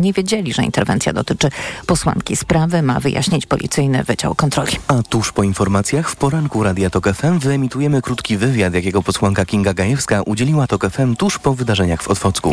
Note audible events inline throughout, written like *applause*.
nie wiedzieli, że interwencja dotyczy posłanki sprawy, ma wyjaśnić policyjny Wydział Kontroli. A tuż po informacjach w poranku Radia Tok FM wyemitujemy krótki wywiad, jakiego posłanka Kinga Gajewska udzieliła Tok FM tuż po wydarzeniach w Otwocku.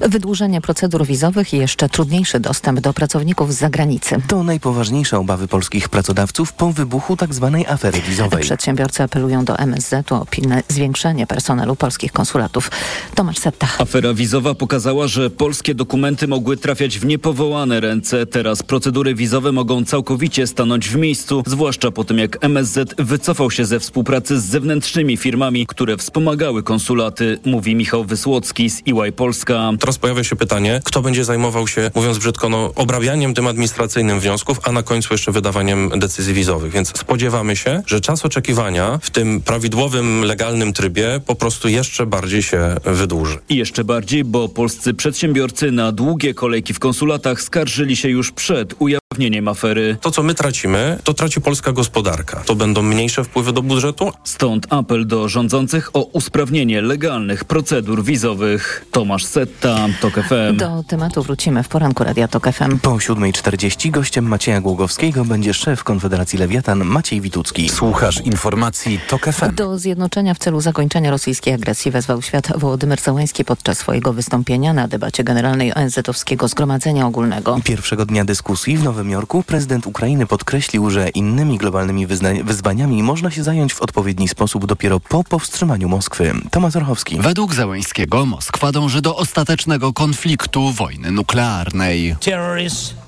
Wydłużenie procedur wizowych i jeszcze trudniejszy dostęp do pracowników z zagranicy. To najpoważniejsze obawy polskich pracodawców po wybuchu tzw. Tak afery wizowej. Przedsiębiorcy apelują do MSZ o pilne zwiększenie personelu polskich konsulatów. Tomasz Setta. Afera wizowa pokazała, że polskie dokumenty mogły trafiać w niepowołane ręce. Teraz procedury wizowe mogą całkowicie stanąć w miejscu, zwłaszcza po tym jak MSZ wycofał się ze współpracy z zewnętrznymi firmami, które wspomagały konsulaty, mówi Michał Wysłocki z EY Polska. Teraz pojawia się pytanie, kto będzie zajmował się, mówiąc brzydko, no, obrabianiem tym administracyjnym wniosków, a na końcu jeszcze wydawaniem decyzji wizowych. Więc spodziewamy się, że czas oczekiwania w tym prawidłowym, legalnym trybie po prostu jeszcze bardziej się wydłuży. I jeszcze bardziej, bo polscy przedsiębiorcy na długie kolejki w konsulatach skarżyli się już przed ujawnieniem afery. To, co my tracimy, to traci polska gospodarka. To będą mniejsze wpływy do budżetu. Stąd apel do rządzących o usprawnienie legalnych procedur wizowych. Tomasz Setta, TOK FM. Do tematu wrócimy w poranku Radia TOK FM. Po 7.40 gościem Macieja Głogowskiego będzie szef Konfederacji Lewiatan Maciej Witucki. Słuchasz informacji TOK FM. Do zjednoczenia w celu zakończenia rosyjskiej agresji wezwał świat Wołodymyr Załański podczas swojego wystąpienia na debacie generalnej ONZ-owskiego Zgromadzenia Ogólnego. Pierwszego dnia dyskusji w Nowym Jorku prezydent Ukrainy podkreślił, że innymi globalnymi wyzwaniami można się zająć w odpowiedni sposób dopiero po powstrzymaniu Moskwy. Tomasz Orchowski. Według Załańskiego Moskwa dąży do ostatecznego konfliktu wojny nuklearnej.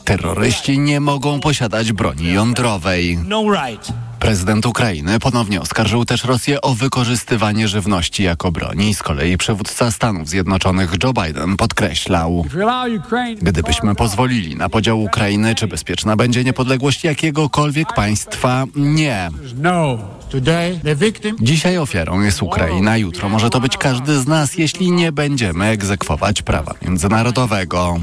Terroryści nie mogą posiadać broni jądrowej. Prezydent Ukrainy ponownie oskarżył też Rosję o wykorzystywanie żywności jako broni. Z kolei przywódca Stanów Zjednoczonych Joe Biden podkreślał: Gdybyśmy pozwolili na podział Ukrainy, czy bezpieczna będzie niepodległość jakiegokolwiek państwa? Nie. Dzisiaj ofiarą jest Ukraina, jutro może to być każdy z nas, jeśli nie będziemy egzekwować prawa międzynarodowego.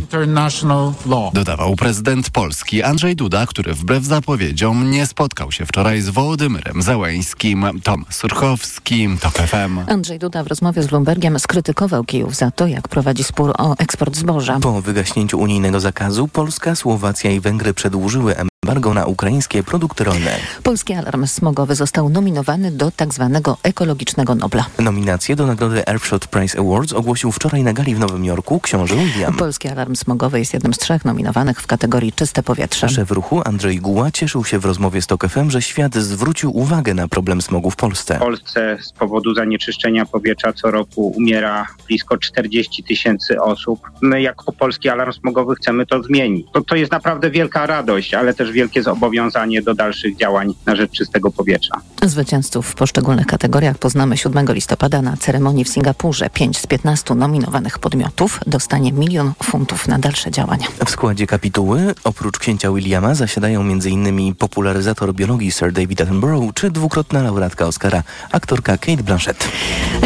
Dodawał prezydent Polski Andrzej Duda, który wbrew zapowiedziom nie spotkał się wczoraj z Wołodymyrem Zełęńskim. Tom Surchowski, TOK FM. Andrzej Duda w rozmowie z Bloombergiem skrytykował Kijów za to, jak prowadzi spór o eksport zboża. Po wygaśnięciu unijnego zakazu Polska, Słowacja i Węgry przedłużyły embargo na ukraińskie produkty rolne. Polski alarm smogowy został nominowany do tzw. Tak ekologicznego Nobla. Nominację do nagrody Earthshot Prize Awards ogłosił wczoraj na gali w Nowym Jorku książę William. Polski alarm smogowy jest jednym z trzech nominowanych w kategorii czyste powietrze. Szef ruchu Andrzej Guła cieszył się w rozmowie z TOK FM, że świat zwrócił uwagę na problem smogu w Polsce. W Polsce z powodu zanieczyszczenia powietrza co roku umiera blisko 40 tysięcy osób. My jako Polski Alarm Smogowy chcemy to zmienić. To, to jest naprawdę wielka radość, ale też wielkie zobowiązanie do dalszych działań na rzecz czystego powietrza. Zwycięzców w poszczególnych kategoriach poznamy 7 listopada na ceremonii w Singapurze. 5 z 15 nominowanych podmiotów dostanie milion funtów na dalsze działania. W składzie kapituły oprócz księcia Williama zasiadają m.in. popularyzator biologii Sir David Attenborough czy dwukrotna laureatka Oscara, aktorka Kate Blanchett.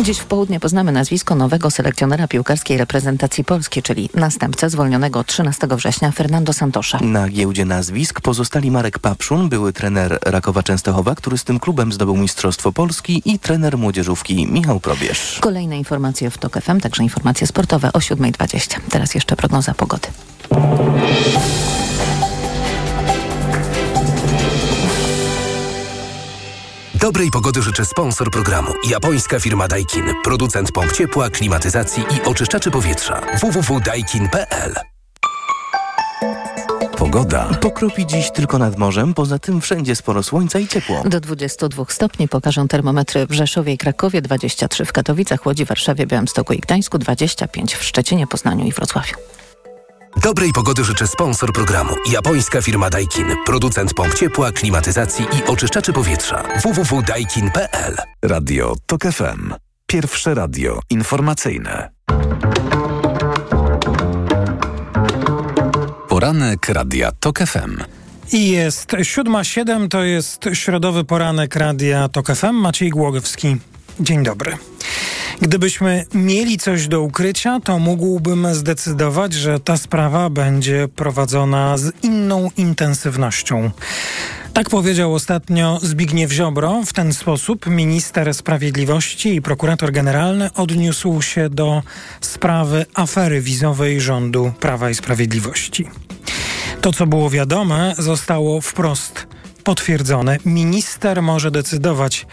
Dziś w południe poznamy nazwisko nowego selekcjonera piłkarskiej reprezentacji Polski, czyli następcę zwolnionego 13 września Fernando Santosza. Na giełdzie nazwisk pozostali Marek Papszun, były trener Rakowa Częstochowa, który z tym klubem zdobył Mistrzostwo Polski i trener młodzieżówki Michał Probierz. Kolejne informacje w TOK FM, także informacje sportowe o 7.20. Teraz jeszcze prognoza pogody. Dobrej pogody życzę sponsor programu. Japońska firma Daikin. Producent pomp ciepła, klimatyzacji i oczyszczaczy powietrza. www.daikin.pl Pogoda. Pokropi dziś tylko nad morzem, poza tym wszędzie sporo słońca i ciepło. Do 22 stopni pokażą termometry w Rzeszowie i Krakowie, 23 w Katowicach, Łodzi, Warszawie, Białymstoku i Gdańsku, 25 w Szczecinie, Poznaniu i Wrocławiu. Dobrej pogody życzę sponsor programu. Japońska firma Daikin. Producent pomp ciepła, klimatyzacji i oczyszczaczy powietrza. www.daikin.pl Radio TOK FM. Pierwsze radio informacyjne. Poranek Radia TOK FM. Jest 7.07, to jest środowy poranek Radia TOK FM. Maciej Głogowski. Dzień dobry. Gdybyśmy mieli coś do ukrycia, to mógłbym zdecydować, że ta sprawa będzie prowadzona z inną intensywnością. Tak powiedział ostatnio Zbigniew Ziobro. W ten sposób minister sprawiedliwości i prokurator generalny odniósł się do sprawy afery wizowej rządu Prawa i Sprawiedliwości. To, co było wiadome, zostało wprost potwierdzone. Minister może decydować,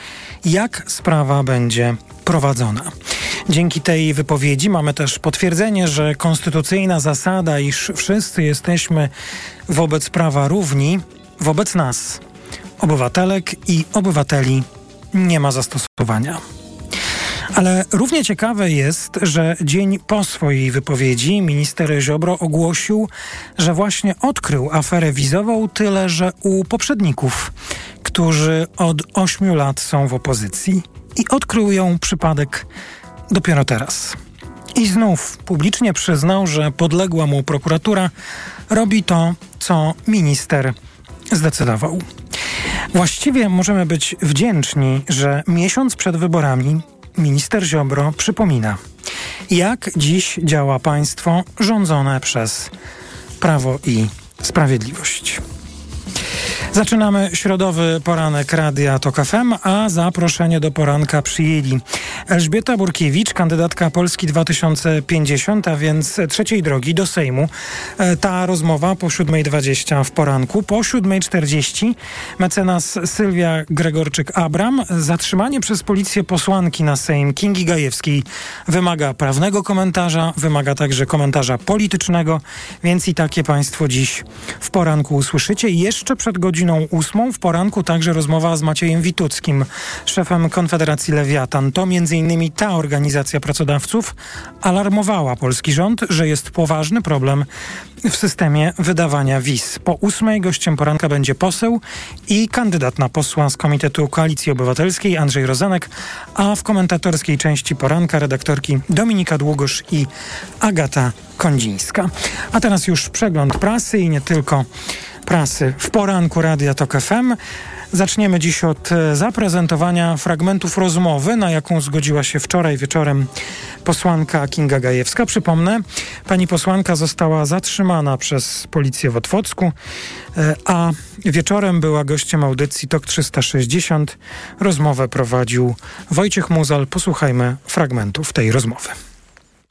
jak sprawa będzie prowadzona. Dzięki tej wypowiedzi mamy też potwierdzenie, że konstytucyjna zasada, iż wszyscy jesteśmy wobec prawa równi, wobec nas, obywatelek i obywateli, nie ma zastosowania. Ale równie ciekawe jest, że dzień po swojej wypowiedzi minister Ziobro ogłosił, że właśnie odkrył aferę wizową, tyle że u poprzedników, którzy od ośmiu lat są w opozycji. I odkrył ją przypadek dopiero teraz. I znów publicznie przyznał, że podległa mu prokuratura robi to, co minister zdecydował. Właściwie możemy być wdzięczni, że miesiąc przed wyborami minister Ziobro przypomina, jak dziś działa państwo rządzone przez Prawo i Sprawiedliwość. Zaczynamy środowy poranek Radia TOK FM, a zaproszenie do poranka przyjęli Elżbieta Burkiewicz, kandydatka Polski 2050, a więc trzeciej drogi do Sejmu. E, ta rozmowa po 7.20 w poranku. Po 7.40 mecenas Sylwia Gregorczyk-Abram. Zatrzymanie przez policję posłanki na Sejm Kingi Gajewskiej wymaga prawnego komentarza, wymaga także komentarza politycznego, więc i takie Państwo dziś w poranku usłyszycie. Jeszcze przed godziną ósmą w poranku także rozmowa z Maciejem Wituckim, szefem Konfederacji Lewiatan. To innymi ta organizacja pracodawców alarmowała polski rząd, że jest poważny problem w systemie wydawania wiz. Po ósmej gościem poranka będzie poseł i kandydat na posła z Komitetu Koalicji Obywatelskiej Andrzej Rozanek, a w komentatorskiej części poranka redaktorki Dominika Długosz i Agata Kondzińska. A teraz już przegląd prasy i nie tylko prasy w poranku Radia Tok FM. Zaczniemy dziś od e, zaprezentowania fragmentów rozmowy, na jaką zgodziła się wczoraj wieczorem posłanka Kinga Gajewska. Przypomnę, pani posłanka została zatrzymana przez policję w Otwocku, e, a wieczorem była gościem audycji TOK 360. Rozmowę prowadził Wojciech Muzal. Posłuchajmy fragmentów tej rozmowy.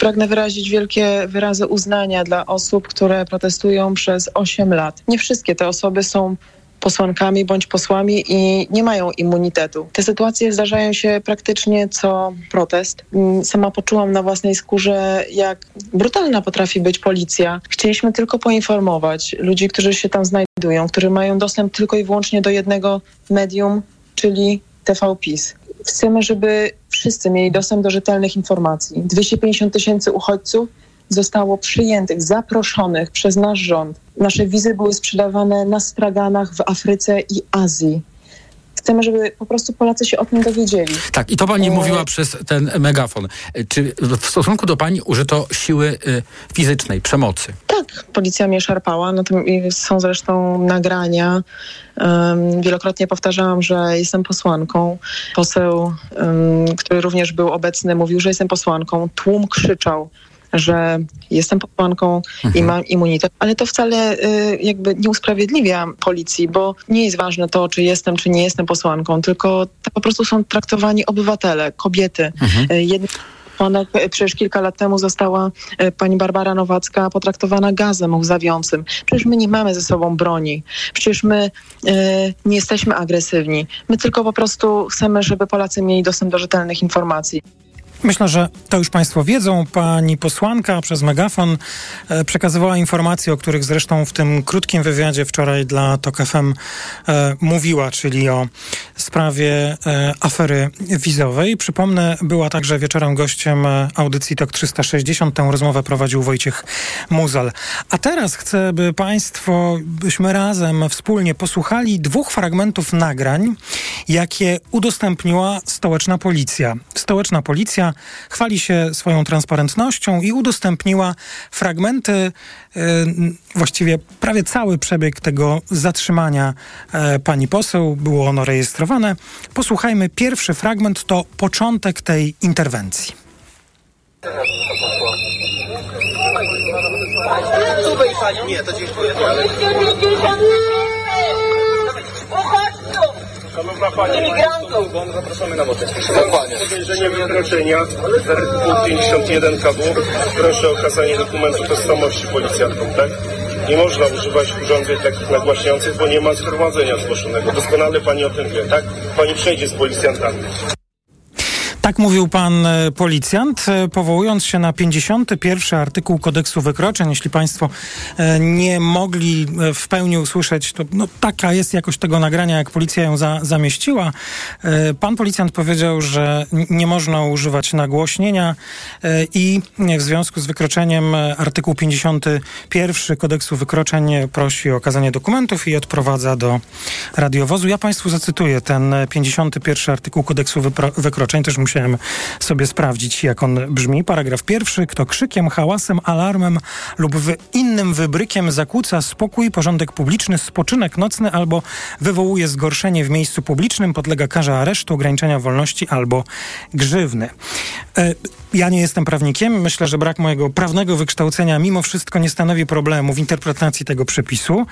Pragnę wyrazić wielkie wyrazy uznania dla osób, które protestują przez 8 lat. Nie wszystkie te osoby są posłankami bądź posłami i nie mają immunitetu. Te sytuacje zdarzają się praktycznie co protest. Mm, sama poczułam na własnej skórze, jak brutalna potrafi być policja. Chcieliśmy tylko poinformować ludzi, którzy się tam znajdują, którzy mają dostęp tylko i wyłącznie do jednego medium, czyli TV PiS. Chcemy, żeby wszyscy mieli dostęp do rzetelnych informacji. 250 tysięcy uchodźców zostało przyjętych, zaproszonych przez nasz rząd. Nasze wizy były sprzedawane na straganach w Afryce i Azji. Chcemy, żeby po prostu Polacy się o tym dowiedzieli. Tak, i to pani e... mówiła przez ten megafon. Czy w stosunku do pani użyto siły y, fizycznej, przemocy? Tak, policja mnie szarpała. No to są zresztą nagrania. Um, wielokrotnie powtarzałam, że jestem posłanką. Poseł, um, który również był obecny, mówił, że jestem posłanką. Tłum krzyczał że jestem posłanką mhm. i mam immunitet, ale to wcale y, jakby nie usprawiedliwia policji, bo nie jest ważne to, czy jestem, czy nie jestem posłanką, tylko po prostu są traktowani obywatele, kobiety. Mhm. Y, Jedni posłanek. Przecież kilka lat temu została y, pani Barbara Nowacka potraktowana gazem łzawiącym. Przecież my nie mamy ze sobą broni. Przecież my y, nie jesteśmy agresywni. My tylko po prostu chcemy, żeby Polacy mieli dostęp do rzetelnych informacji. Myślę, że to już Państwo wiedzą. Pani posłanka przez megafon e, przekazywała informacje, o których zresztą w tym krótkim wywiadzie wczoraj dla TOK FM e, mówiła, czyli o sprawie e, afery wizowej. Przypomnę, była także wieczorem gościem audycji TOK 360. Tę rozmowę prowadził Wojciech Muzal. A teraz chcę, by Państwo, byśmy razem wspólnie posłuchali dwóch fragmentów nagrań, jakie udostępniła stołeczna policja. Stołeczna policja chwali się swoją transparentnością i udostępniła fragmenty, e, właściwie prawie cały przebieg tego zatrzymania e, pani poseł. Było ono rejestrowane. Posłuchajmy. Pierwszy fragment to początek tej interwencji. Tu? Nie, to dziękuję. Szanowna Pani, Imigrantów. zapraszamy na wodę. Podejrzenie wykroczenia z artykułu 51 KW. Proszę o okazanie dokumentu tożsamości policjantom, tak? Nie można używać urządzeń takich nagłaśniających, bo nie ma zgromadzenia zgłoszonego. Doskonale Pani o tym wie, tak? Pani przejdzie z policjantami. Tak mówił pan e, policjant, e, powołując się na 51 artykuł kodeksu wykroczeń. Jeśli państwo e, nie mogli w pełni usłyszeć, to no, taka jest jakość tego nagrania, jak policja ją za, zamieściła. Pan policjant powiedział, że nie można używać nagłośnienia i w związku z wykroczeniem artykuł 51 kodeksu wykroczeń prosi o okazanie dokumentów i odprowadza do radiowozu. Ja państwu zacytuję ten 51 artykuł kodeksu wykroczeń, też musiałem sobie sprawdzić, jak on brzmi. Paragraf pierwszy. Kto krzykiem, hałasem, alarmem lub innym wybrykiem zakłóca spokój, porządek publiczny, spoczynek nocny albo wywołuje zgorszenie w miejscu publicznym, podlega karze aresztu, ograniczenia wolności albo grzywny. E, ja nie jestem prawnikiem. Myślę, że brak mojego prawnego wykształcenia mimo wszystko nie stanowi problemu w interpretacji tego przepisu,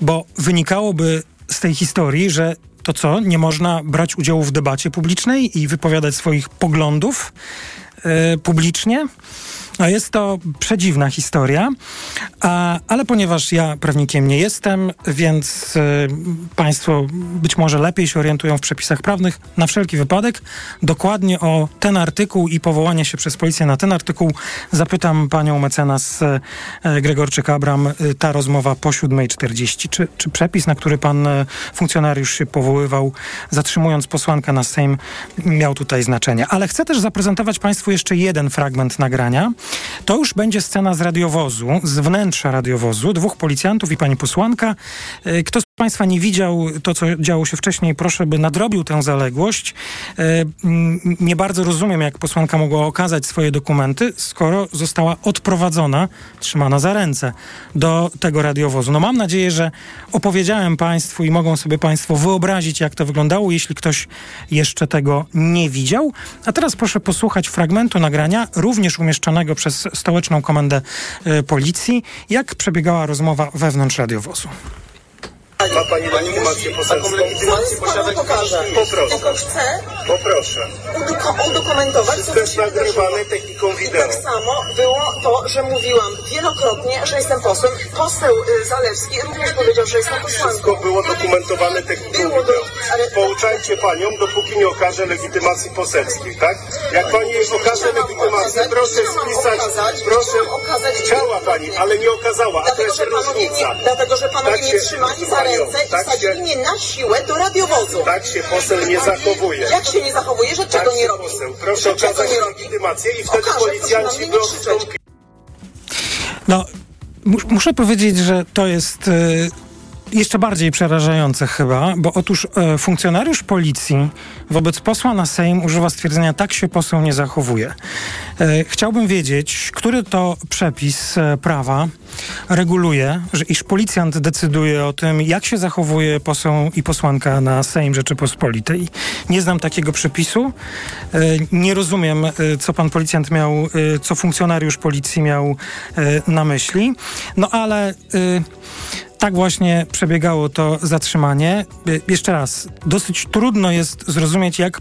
bo wynikałoby z tej historii, że to co? Nie można brać udziału w debacie publicznej i wypowiadać swoich poglądów yy, publicznie? No jest to przedziwna historia, a, ale ponieważ ja prawnikiem nie jestem, więc y, Państwo być może lepiej się orientują w przepisach prawnych, na wszelki wypadek dokładnie o ten artykuł i powołanie się przez policję na ten artykuł zapytam panią mecenas y, Gregorczyk-Abram, y, ta rozmowa po 7.40. Czy, czy przepis, na który pan y, funkcjonariusz się powoływał, zatrzymując posłankę na Sejm, miał tutaj znaczenie. Ale chcę też zaprezentować Państwu jeszcze jeden fragment nagrania. To już będzie scena z radiowozu, z wnętrza radiowozu, dwóch policjantów i pani posłanka. E, kto Państwa nie widział to, co działo się wcześniej, proszę, by nadrobił tę zaległość. E, nie bardzo rozumiem, jak posłanka mogła okazać swoje dokumenty, skoro została odprowadzona, trzymana za ręce do tego radiowozu. No mam nadzieję, że opowiedziałem Państwu i mogą sobie Państwo wyobrazić, jak to wyglądało, jeśli ktoś jeszcze tego nie widział. A teraz proszę posłuchać fragmentu nagrania, również umieszczonego przez stołeczną komendę e, policji, jak przebiegała rozmowa wewnątrz radiowozu. Ma Pani legitymację poselską? Legitymację posiada pokażę. Poproszę. Tylko chcę Poproszę. udoku- udokumentować, co To jest się wydarzyło. nagrywane techniką I wideo. tak samo było to, że mówiłam wielokrotnie, że jestem posłem. Poseł y, Zalewski również powiedział, że jestem posłanką. Wszystko było dokumentowane techniką Było wideo. Pouczajcie Panią, dopóki nie okaże legitymacji poselskiej, tak? Jak Pani jej okaże legitymację, proszę spisać, proszę. Chciała Pani, ale nie okazała, a to Dlatego, jest że panowie różnica. nie, dlatego, że panowie Tak nie się- trzymali za ręce i tak wsadzili się- mnie na siłę do radiowozu. Tak się poseł nie zachowuje. Jak się nie zachowuje, że czego Tak nie robi? poseł. Proszę Że okazać nie legitymację i wtedy policjanci nie odstąpili. No, mu- muszę powiedzieć, że to jest e, jeszcze bardziej przerażające chyba, bo otóż e, funkcjonariusz policji wobec posła na Sejm używa stwierdzenia tak się poseł nie zachowuje. E, chciałbym wiedzieć, który to przepis e, prawa reguluje, że iż policjant decyduje o tym, jak się zachowuje poseł i posłanka na Sejm Rzeczypospolitej. Nie znam takiego przepisu. E, Nie rozumiem, e, co pan policjant miał, e, co funkcjonariusz policji miał na myśli. No ale tak właśnie przebiegało to zatrzymanie. E, Jeszcze raz, dosyć trudno jest zrozumieć, jak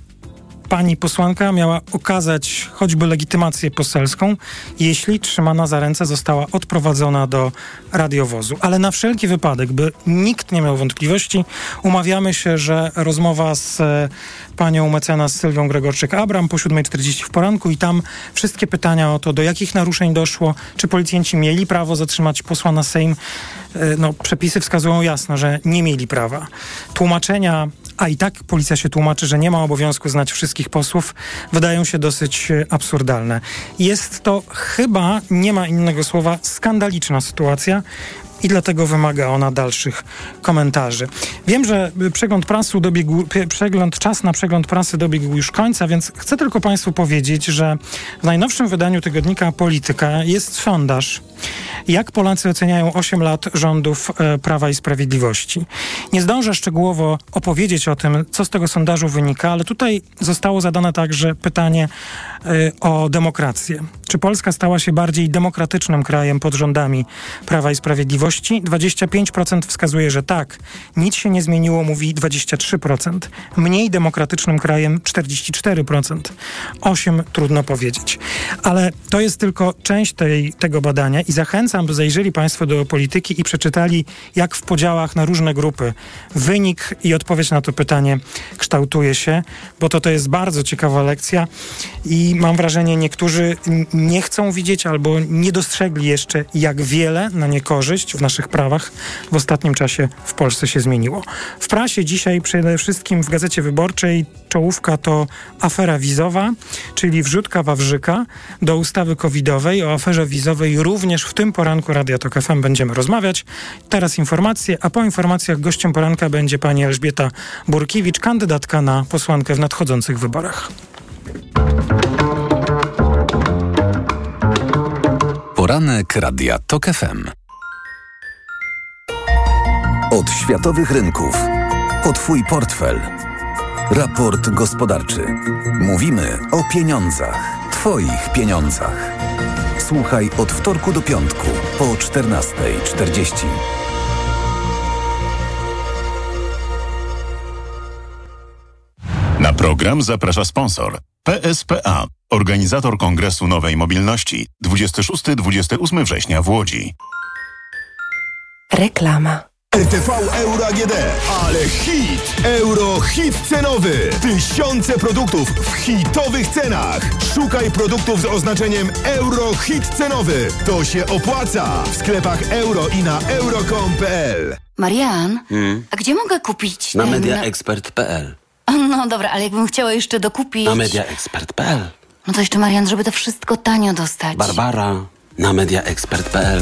pani posłanka miała okazać choćby legitymację poselską, jeśli trzymana za ręce została odprowadzona do radiowozu. Ale na wszelki wypadek, by nikt nie miał wątpliwości, umawiamy się, że rozmowa z e, panią mecenas Sylwią Gregorczyk-Abram po 7.40 w poranku i tam wszystkie pytania o to, do jakich naruszeń doszło, czy policjanci mieli prawo zatrzymać posła na Sejm, e, no przepisy wskazują jasno, że nie mieli prawa. Tłumaczenia a i tak policja się tłumaczy, że nie ma obowiązku znać wszystkich posłów, wydają się dosyć e, absurdalne. Jest to chyba, nie ma innego słowa, skandaliczna sytuacja. I dlatego wymaga ona dalszych komentarzy. Wiem, że przegląd prasy dobiegł, przegląd, czas na przegląd prasy dobiegł już końca, więc chcę tylko Państwu powiedzieć, że w najnowszym wydaniu tygodnika Polityka jest sondaż, jak Polacy oceniają 8 lat rządów e, Prawa i Sprawiedliwości. Nie zdążę szczegółowo opowiedzieć o tym, co z tego sondażu wynika, ale tutaj zostało zadane także pytanie y, o demokrację. Czy Polska stała się bardziej demokratycznym krajem pod rządami Prawa i Sprawiedliwości? 25% wskazuje, że tak. Nic się nie zmieniło, mówi 23%. Mniej demokratycznym krajem 44%. 8% trudno powiedzieć. Ale to jest tylko część tej, tego badania i zachęcam, by zajrzeli Państwo do polityki i przeczytali, jak w podziałach na różne grupy wynik i odpowiedź na to pytanie kształtuje się, bo to to jest bardzo ciekawa lekcja i mam wrażenie, niektórzy nie chcą widzieć albo nie dostrzegli jeszcze, jak wiele na niekorzyść w naszych prawach w ostatnim czasie w Polsce się zmieniło. W prasie dzisiaj przede wszystkim w Gazecie Wyborczej czołówka to afera wizowa, czyli wrzutka Wawrzyka do ustawy covidowej. O aferze wizowej również w tym poranku Radia Tok FM będziemy rozmawiać. Teraz informacje, a po informacjach gościem poranka będzie pani Elżbieta Burkiewicz, kandydatka na posłankę w nadchodzących wyborach. Poranek Radia TOK FM. Od światowych rynków. O Twój portfel. Raport gospodarczy. Mówimy o pieniądzach. Twoich pieniądzach. Słuchaj od wtorku do piątku po 14.40. Na program zaprasza sponsor PSPA, organizator Kongresu Nowej Mobilności 26-28 września w Łodzi. Reklama. RTV Euro AGD, ale hit! Euro hit cenowy! Tysiące produktów w hitowych cenach! Szukaj produktów z oznaczeniem Euro hit cenowy! To się opłaca! W sklepach euro i na euro.com.pl Marian, hmm? a gdzie mogę kupić? Na mediaexpert.pl No dobra, ale jakbym chciała jeszcze dokupić... Na mediaexpert.pl No to jeszcze Marian, żeby to wszystko tanio dostać. Barbara, na mediaexpert.pl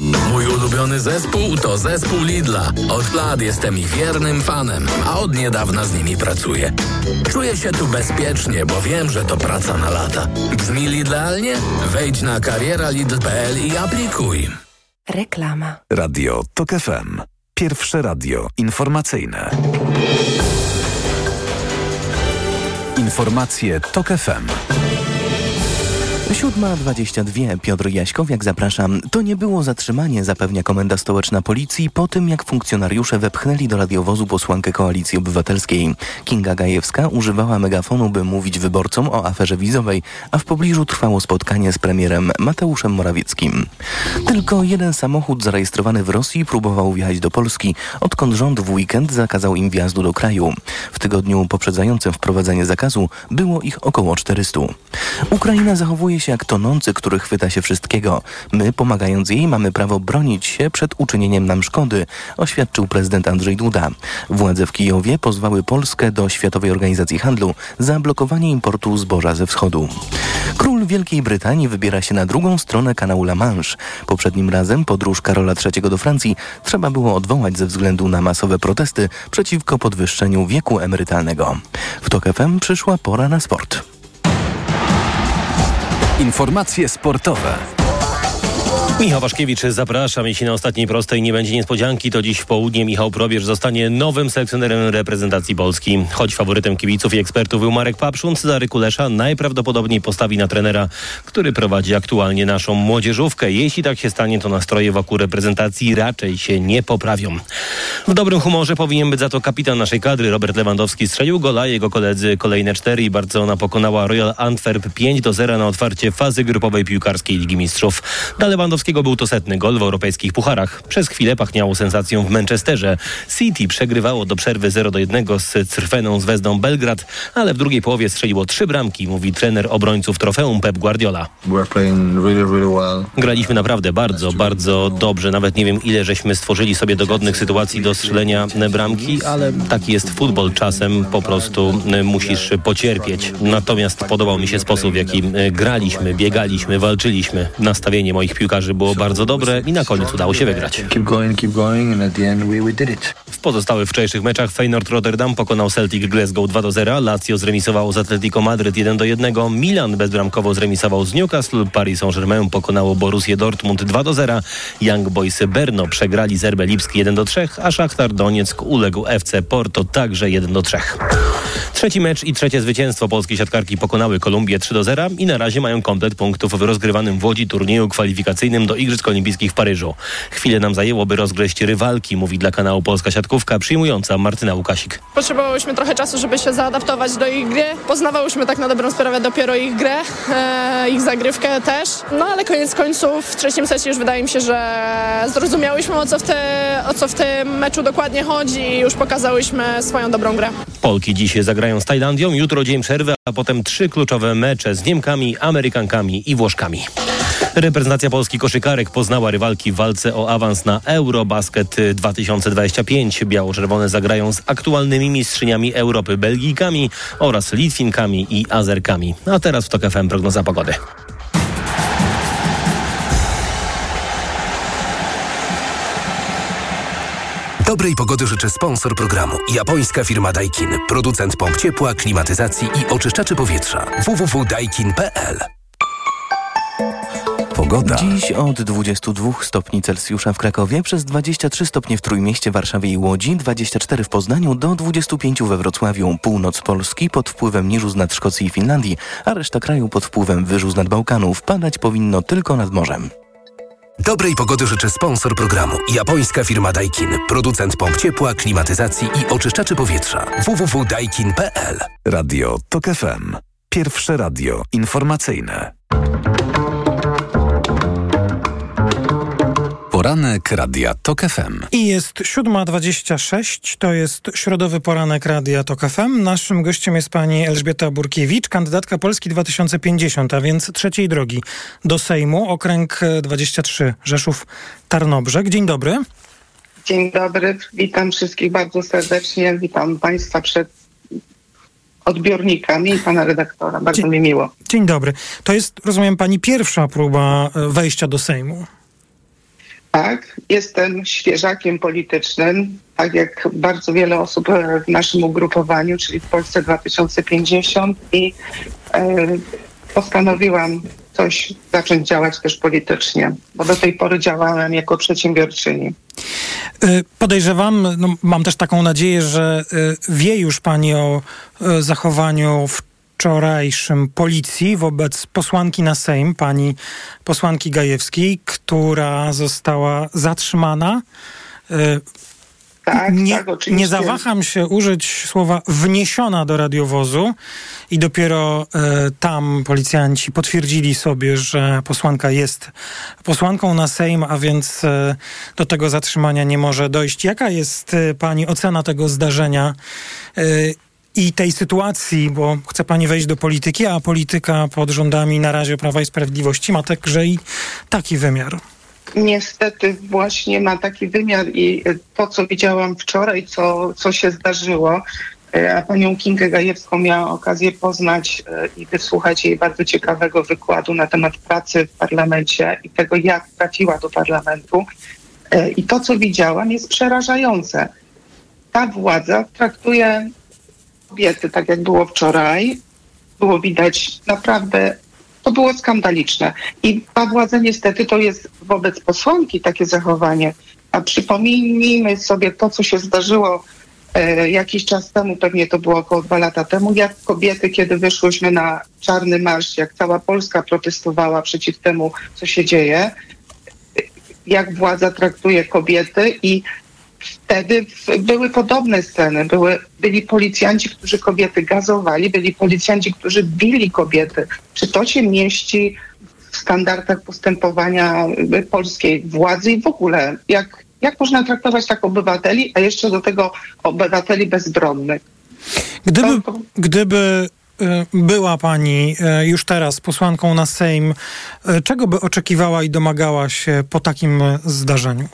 Mój ulubiony zespół to zespół Lidla. Od lat jestem ich wiernym fanem, a od niedawna z nimi pracuję. Czuję się tu bezpiecznie, bo wiem, że to praca na lata. Brzmi Lidlealnie? Wejdź na karieralidl.pl i aplikuj. Reklama. Radio TOK FM. Pierwsze radio informacyjne. Informacje TOK FM. 7.22. Piotr Jaśkowiak, zapraszam. To nie było zatrzymanie, zapewnia Komenda Stołeczna Policji po tym, jak funkcjonariusze wepchnęli do radiowozu posłankę Koalicji Obywatelskiej. Kinga Gajewska używała megafonu, by mówić wyborcom o aferze wizowej, a w pobliżu trwało spotkanie z premierem Mateuszem Morawieckim. Tylko jeden samochód zarejestrowany w Rosji próbował wjechać do Polski, odkąd rząd w weekend zakazał im wjazdu do kraju. W tygodniu poprzedzającym wprowadzenie zakazu było ich około 400. Ukraina zachowuje jak tonący, który chwyta się wszystkiego. My, pomagając jej, mamy prawo bronić się przed uczynieniem nam szkody, oświadczył prezydent Andrzej Duda. Władze w Kijowie pozwały Polskę do Światowej Organizacji Handlu za blokowanie importu zboża ze wschodu. Król Wielkiej Brytanii wybiera się na drugą stronę kanału La Manche. Poprzednim razem podróż Karola III do Francji trzeba było odwołać ze względu na masowe protesty przeciwko podwyższeniu wieku emerytalnego. W TOK FM przyszła pora na sport. Informacje sportowe. Michał Waszkiewicz, zapraszam. Jeśli na ostatniej prostej nie będzie niespodzianki, to dziś w południe Michał Probierz zostanie nowym selekcjonerem reprezentacji Polski. Choć faworytem kibiców i ekspertów był Marek Papszun, Cezary Kulesza najprawdopodobniej postawi na trenera, który prowadzi aktualnie naszą młodzieżówkę. Jeśli tak się stanie, to nastroje wokół reprezentacji raczej się nie poprawią. W dobrym humorze powinien być za to kapitan naszej kadry. Robert Lewandowski strzelił gola, jego koledzy kolejne cztery i Barcelona pokonała Royal Antwerp 5 do 0 na otwarcie fazy grupowej piłkarskiej Ligi Mistrzów. Dla Lewandowskiego był to setny gol w europejskich pucharach. Przez chwilę pachniało sensacją w Manchesterze. City przegrywało do przerwy 0 do 1 z Crweną z Wezdą Belgrad, ale w drugiej połowie strzeliło trzy bramki, mówi trener obrońców trofeum Pep Guardiola. Graliśmy naprawdę bardzo, bardzo dobrze. Nawet nie wiem ile żeśmy stworzyli sobie dogodnych sytuacji do strzelenia bramki, ale taki jest futbol. Czasem po prostu musisz pocierpieć. Natomiast podobał mi się sposób, w jaki graliśmy, biegaliśmy, walczyliśmy. Nastawienie moich piłkarzy było bardzo dobre i na koniec udało się wygrać. W pozostałych wczorajszych meczach Feyenoord Rotterdam pokonał Celtic Glasgow 2 do 0, Lazio zremisowało z Atletico Madryt 1 do 1, Milan bezbramkowo zremisował z Newcastle, Paris Saint-Germain pokonało Borussię Dortmund 2 do 0, Young Boys Berno przegrali z RB Lipski 1 do 3, a Szachtar Donieck uległ FC Porto także 1 do 3. Trzeci mecz i trzecie zwycięstwo polskiej siatkarki pokonały Kolumbię 3 do 0 i na razie mają komplet punktów w rozgrywanym w Łodzi turnieju kwalifikacyjnym do Igrzysk Olimpijskich w Paryżu. Chwilę nam zajęło, by rozgryźć rywalki, mówi dla kanału Polska Siatkówka przyjmująca Martyna Łukasik. Potrzebowałyśmy trochę czasu, żeby się zaadaptować do ich gry. Poznawałyśmy tak na dobrą sprawę dopiero ich grę, e, ich zagrywkę też. No ale koniec końców w trzecim secie już wydaje mi się, że zrozumiałyśmy o co w, te, o co w tym meczu dokładnie chodzi i już pokazałyśmy swoją dobrą grę. Polki dziś zagrają z Tajlandią, jutro dzień przerwy, a potem trzy kluczowe mecze z Niemkami, Amerykankami i Włoszkami. Reprezentacja Polski koszykarek poznała rywalki w walce o awans na Eurobasket 2025. Biało-czerwone zagrają z aktualnymi mistrzyniami Europy Belgijkami oraz Litwinkami i Azerkami. A teraz w TOK FM prognoza pogody. Dobrej pogody życzę sponsor programu. Japońska firma Daikin. Producent pomp ciepła, klimatyzacji i oczyszczaczy powietrza. www.daikin.pl Pogoda. Dziś od 22 stopni Celsjusza w Krakowie, przez 23 stopnie w Trójmieście, Warszawie i Łodzi, 24 w Poznaniu, do 25 we Wrocławiu. Północ Polski pod wpływem niżu z nad Szkocji i Finlandii, a reszta kraju pod wpływem wyżu z nad Bałkanów. Padać powinno tylko nad morzem. Dobrej pogody życzę sponsor programu. Japońska firma Daikin. Producent pomp ciepła, klimatyzacji i oczyszczaczy powietrza. www.daikin.pl Radio TOK FM. Pierwsze radio informacyjne. Poranek Radia TOK FM. I jest 7.26, to jest środowy poranek Radia TOK FM. Naszym gościem jest pani Elżbieta Burkiewicz, kandydatka Polski 2050, a więc trzeciej drogi do Sejmu, okręg 23, Rzeszów Tarnobrzeg. Dzień dobry. Dzień dobry, witam wszystkich bardzo serdecznie, witam państwa przed odbiornikami i pana redaktora, bardzo dzień, mi miło. Dzień dobry. To jest, rozumiem, pani pierwsza próba wejścia do Sejmu. Tak, jestem świeżakiem politycznym, tak jak bardzo wiele osób w naszym ugrupowaniu, czyli w Polsce 2050 i e, postanowiłam coś zacząć działać też politycznie, bo do tej pory działałem jako przedsiębiorczyni. Podejrzewam, no mam też taką nadzieję, że wie już Pani o zachowaniu w wczorajszym policji wobec posłanki na Sejm, pani posłanki Gajewskiej, która została zatrzymana. E, Tak, nie, tak, nie zawaham się użyć słowa wniesiona do radiowozu i dopiero e, tam policjanci potwierdzili sobie, że posłanka jest posłanką na Sejm, a więc e, do tego zatrzymania nie może dojść. Jaka jest pani ocena tego zdarzenia? I tej sytuacji, bo chce pani wejść do polityki, a polityka pod rządami na razie Prawa i Sprawiedliwości ma także i taki wymiar. Niestety właśnie ma taki wymiar i to, co widziałam wczoraj, co, co się zdarzyło, e, a panią Kingę Gajewską miałam okazję poznać e, i wysłuchać jej bardzo ciekawego wykładu na temat pracy w parlamencie i tego, jak trafiła do parlamentu. E, I to, co widziałam, jest przerażające. Ta władza traktuje kobiety, tak jak było wczoraj, było widać naprawdę, to było skandaliczne. I ta władza niestety to jest wobec posłanki takie zachowanie. A przypomnijmy sobie to, co się zdarzyło e, jakiś czas temu, pewnie to było około dwa lata temu, jak kobiety, kiedy wyszłyśmy na czarny marsz, jak cała Polska protestowała przeciw temu, co się dzieje, jak władza traktuje kobiety i wtedy były podobne sceny. Były, byli policjanci, którzy kobiety gazowali, byli policjanci, którzy bili kobiety. Czy to się mieści w standardach postępowania y, polskiej władzy i w ogóle? Jak, jak można traktować tak obywateli, a jeszcze do tego obywateli bezbronnych? Gdyby, gdyby e, była pani e, już teraz posłanką na Sejm, czego by oczekiwała i domagała się po takim zdarzeniu?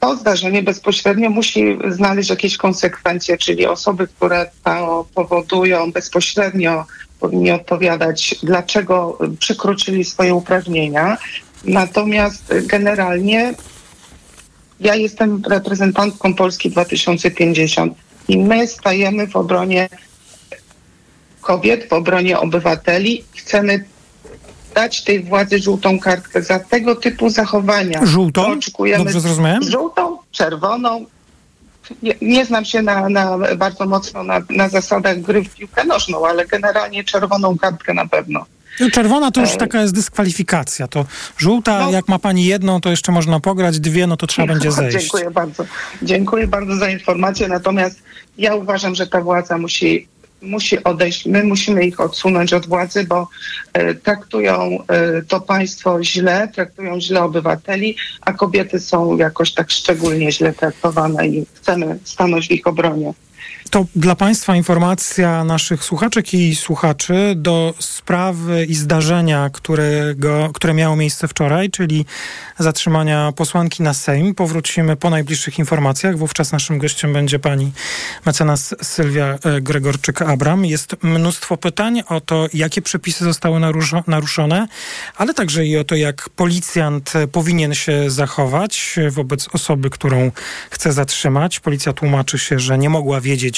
To zdarzenie bezpośrednio musi znaleźć jakieś konsekwencje, czyli osoby, które to powodują bezpośrednio powinni odpowiadać, dlaczego przekroczyli swoje uprawnienia. Natomiast generalnie ja jestem reprezentantką Polski 2050 i my stajemy w obronie kobiet, w obronie obywateli. Chcemy dać tej władzy żółtą kartkę za tego typu zachowania. Żółtą? Oczekujemy Dobrze zrozumiałem? Żółtą, czerwoną. Nie, nie znam się na, na, bardzo mocno na, na zasadach gry w piłkę nożną, ale generalnie czerwoną kartkę na pewno. No, Czerwona to już E, taka jest dyskwalifikacja. To żółta, jak ma pani jedną, to jeszcze można pograć, dwie, no to trzeba będzie *laughs* zejść. Dziękuję bardzo. Dziękuję bardzo za informację. Natomiast ja uważam, że ta władza musi, musi odejść. My musimy ich odsunąć od władzy, bo e, traktują e, to państwo źle, traktują źle obywateli, a kobiety są jakoś tak szczególnie źle traktowane i chcemy stanąć w ich obronie. To dla Państwa informacja naszych słuchaczek i słuchaczy do sprawy i zdarzenia, którego, które miało miejsce wczoraj, czyli zatrzymania posłanki na Sejm. Powrócimy po najbliższych informacjach. Wówczas naszym gościem będzie pani mecenas Sylwia e, Gregorczyk-Abram. Jest mnóstwo pytań o to, jakie przepisy zostały naruszo- naruszone, ale także i o to, jak policjant powinien się zachować wobec osoby, którą chce zatrzymać. Policja tłumaczy się, że nie mogła wiedzieć,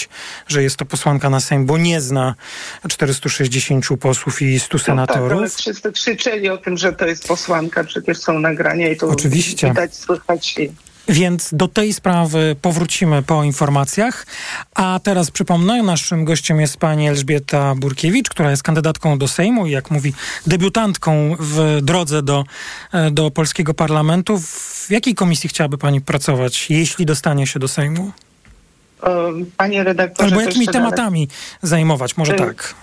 że jest to posłanka na Sejm, bo nie zna 460 posłów i 100 No tak, ale senatorów. wszyscy krzyczeli o tym, że to jest posłanka, przecież są nagrania i to Oczywiście. widać, słychać. Więc do tej sprawy powrócimy po informacjach. A teraz przypomnę, naszym gościem jest pani Elżbieta Burkiewicz, która jest kandydatką do Sejmu i jak mówi, debiutantką w drodze do, e, do polskiego parlamentu. W jakiej komisji chciałaby pani pracować, jeśli dostanie się do Sejmu? Um, Panie redaktorze, Albo jakimi tematami zajmować? Może Y, tak.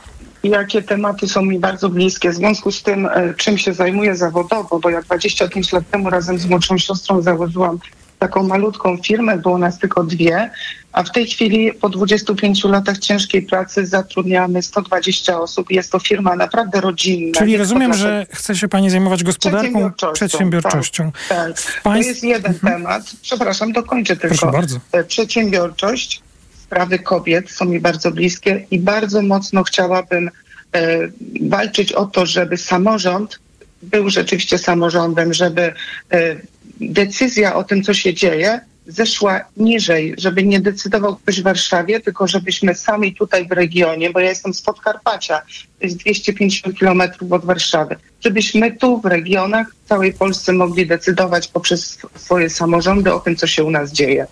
Jakie tematy są mi bardzo bliskie w związku z tym, e, czym się zajmuję zawodowo, bo ja 25 lat temu razem z młodszą siostrą założyłam taką malutką firmę, było nas tylko dwie, a w tej chwili po 25 latach ciężkiej pracy zatrudniamy 120 osób. Jest to firma naprawdę rodzinna. Czyli to rozumiem, że chce się pani zajmować gospodarką, Przedsiębiorczością. Tak, tak. To Państw- jest jeden temat. Przepraszam, dokończę tylko. Proszę bardzo. E, Przedsiębiorczość, sprawy kobiet są mi bardzo bliskie i bardzo mocno chciałabym e, walczyć o to, żeby samorząd był rzeczywiście samorządem, żeby e, decyzja o tym, co się dzieje, zeszła niżej, żeby nie decydował ktoś w Warszawie, tylko żebyśmy sami tutaj w regionie, bo ja jestem z Podkarpacia, to jest 250 kilometrów od Warszawy, żebyśmy tu w regionach, w całej Polsce mogli decydować poprzez swoje samorządy o tym, co się u nas dzieje.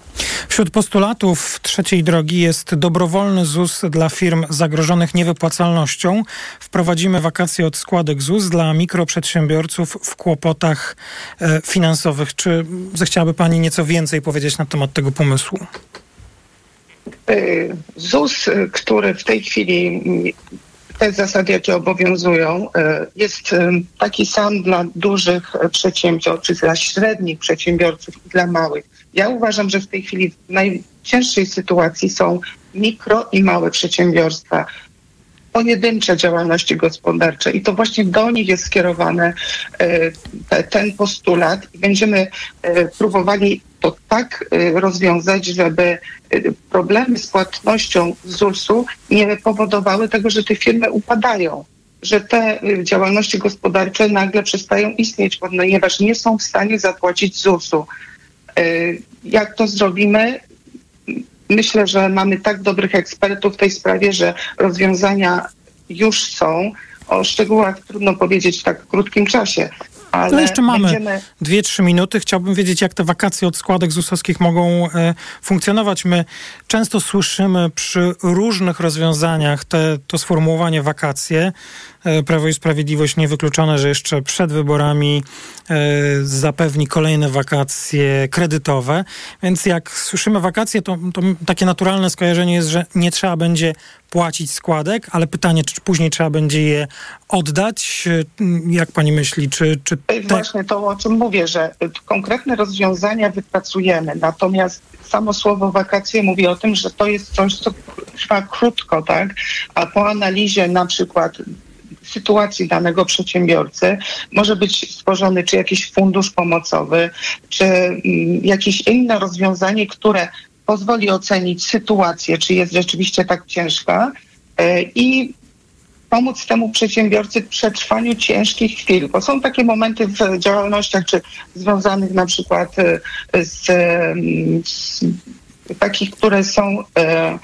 Wśród postulatów trzeciej drogi jest dobrowolny ZUS dla firm zagrożonych niewypłacalnością. Wprowadzimy wakacje od składek ZUS dla mikroprzedsiębiorców w kłopotach e, finansowych. Czy zechciałaby Pani nieco więcej powiedzieć na temat tego pomysłu? Y, ZUS, który w tej chwili te zasady, jakie obowiązują, y, jest y, taki sam dla dużych y, przedsiębiorców, dla średnich przedsiębiorców i dla małych. Ja uważam, że w tej chwili w najcięższej sytuacji są mikro i małe przedsiębiorstwa pojedyncze działalności gospodarcze i to właśnie do nich jest skierowany e, te, ten postulat i będziemy e, próbowali to tak e, rozwiązać, żeby e, problemy z płatnością z ZUS-u nie powodowały tego, że te firmy upadają że te e, działalności gospodarcze nagle przestają istnieć, ponieważ nie są w stanie zapłacić ZUS-u. Jak to zrobimy? Myślę, że mamy tak dobrych ekspertów w tej sprawie, że rozwiązania już są. O szczegółach trudno powiedzieć w tak krótkim czasie. Ale No jeszcze mamy będziemy... dwie, trzy minuty. Chciałbym wiedzieć, jak te wakacje od składek ZUS-owskich mogą e, funkcjonować. My często słyszymy przy różnych rozwiązaniach te, to sformułowanie wakacje. E, Prawo i Sprawiedliwość niewykluczone, że jeszcze przed wyborami e, zapewni kolejne wakacje kredytowe. Więc jak słyszymy wakacje, to, to takie naturalne skojarzenie jest, że nie trzeba będzie płacić składek, ale pytanie, czy później trzeba będzie je oddać? E, Jak pani myśli, czy, czy jest właśnie to, o czym mówię, że konkretne rozwiązania wypracujemy, natomiast samo słowo wakacje mówi o tym, że to jest coś, co trwa krótko, tak? A po analizie na przykład sytuacji danego przedsiębiorcy może być stworzony czy jakiś fundusz pomocowy, czy mm, jakieś inne rozwiązanie, które pozwoli ocenić sytuację, czy jest rzeczywiście tak ciężka y, i pomóc temu przedsiębiorcy w przetrwaniu ciężkich chwil, bo są takie momenty w działalnościach, czy związanych na przykład e, z, em, z takich, które są e,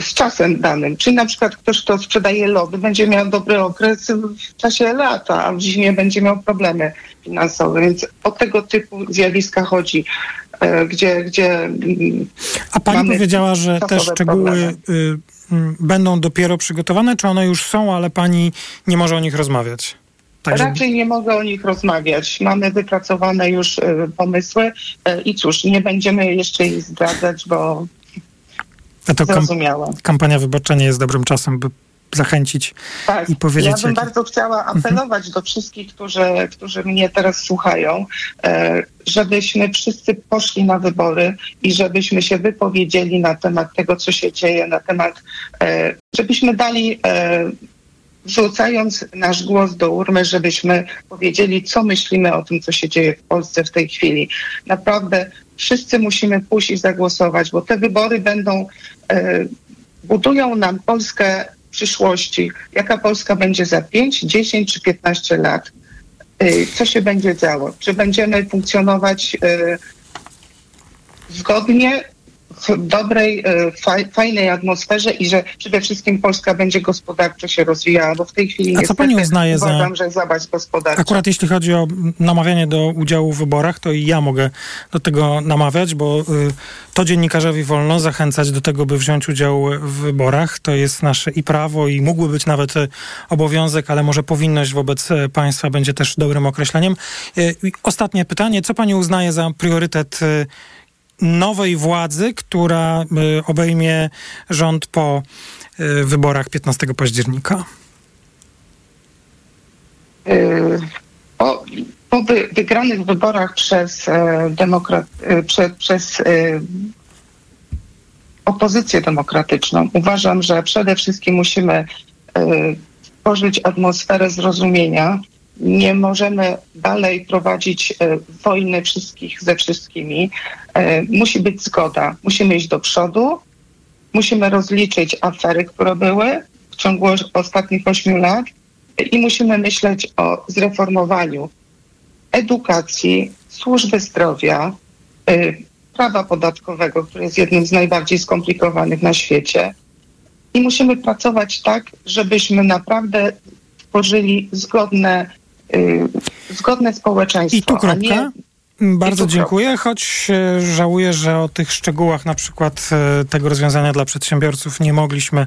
z czasem danym. Czyli na przykład ktoś, kto sprzedaje lody, będzie miał dobry okres w czasie lata, a w zimie będzie miał problemy finansowe. Więc o tego typu zjawiska chodzi, e, gdzie, gdzie A pani powiedziała, że te szczegóły y, będą dopiero przygotowane, czy one już są, ale pani nie może o nich rozmawiać? Także Raczej nie mogę o nich rozmawiać. Mamy wypracowane już e, pomysły e, i cóż, nie będziemy jeszcze ich zdradzać, bo a to zrozumiałe. kampania wyborcza nie jest dobrym czasem, by zachęcić Tak, i powiedzieć, ja bym jakie- bardzo chciała apelować do wszystkich, którzy, którzy mnie teraz słuchają, e, żebyśmy wszyscy poszli na wybory i żebyśmy się wypowiedzieli na temat tego, co się dzieje, na temat, e, żebyśmy dali, e, wrzucając nasz głos do urny, żebyśmy powiedzieli, co myślimy o tym, co się dzieje w Polsce w tej chwili. Naprawdę wszyscy musimy pójść i zagłosować, bo te wybory będą, e, budują nam Polskę przyszłości. Jaka Polska będzie za 5, 10 czy 15 lat? Y, Co się będzie działo? Czy będziemy funkcjonować y, zgodnie, w dobrej, faj, fajnej atmosferze i że przede wszystkim Polska będzie gospodarczo się rozwijała, bo w tej chwili A co pani uznaje za- uważam, że zabaść gospodarcza. Akurat jeśli chodzi o namawianie do udziału w wyborach, to i ja mogę do tego namawiać, bo y, to dziennikarzowi wolno zachęcać do tego, by wziąć udział w wyborach. To jest nasze i prawo, i mógłby być nawet y, obowiązek, ale może powinność wobec y, państwa będzie też dobrym określeniem. I Ostatnie pytanie. Co pani uznaje za priorytet nowej władzy, która y, obejmie rząd po y, wyborach 15 października? Y, po, po wy, wygranych wyborach przez, e, demokrat, e, prze, przez e, opozycję demokratyczną uważam, że przede wszystkim musimy tworzyć atmosferę zrozumienia. Nie możemy dalej prowadzić e, wojny wszystkich ze wszystkimi. E, musi być zgoda. Musimy iść do przodu. Musimy rozliczyć afery, które były w ciągu ostatnich ośmiu lat i musimy myśleć o zreformowaniu edukacji, służby zdrowia, y, prawa podatkowego, które jest jednym z najbardziej skomplikowanych na świecie. I musimy pracować tak, żebyśmy naprawdę tworzyli zgodne, zgodne społeczeństwo. I tu kropka. Bardzo dziękuję, choć e, żałuję, że o tych szczegółach na przykład e, tego rozwiązania dla przedsiębiorców nie mogliśmy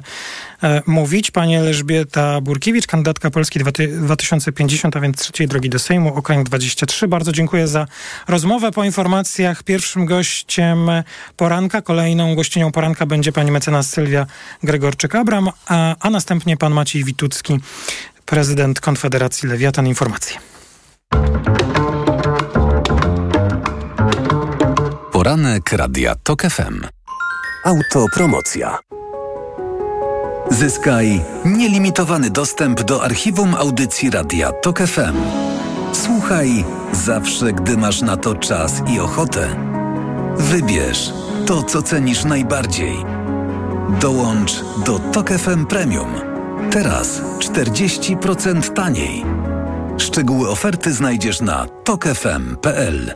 e, mówić. Pani Elżbieta Burkiewicz, kandydatka Polski 2050, a więc trzeciej drogi do Sejmu, okręg 23. Bardzo dziękuję za rozmowę. Po informacjach pierwszym gościem poranka, kolejną gościnią poranka będzie pani mecenas Sylwia Gregorczyk-Abram, a, a następnie pan Maciej Witucki, prezydent Konfederacji Lewiatan. Informacje. Poranek Radia TOK FM. Autopromocja. Zyskaj nielimitowany dostęp do archiwum audycji Radia TOK FM. Słuchaj zawsze, gdy masz na to czas i ochotę. Wybierz to, co cenisz najbardziej. Dołącz do TOK FM Premium. Teraz 40% taniej. Szczegóły oferty znajdziesz na tokefm.pl.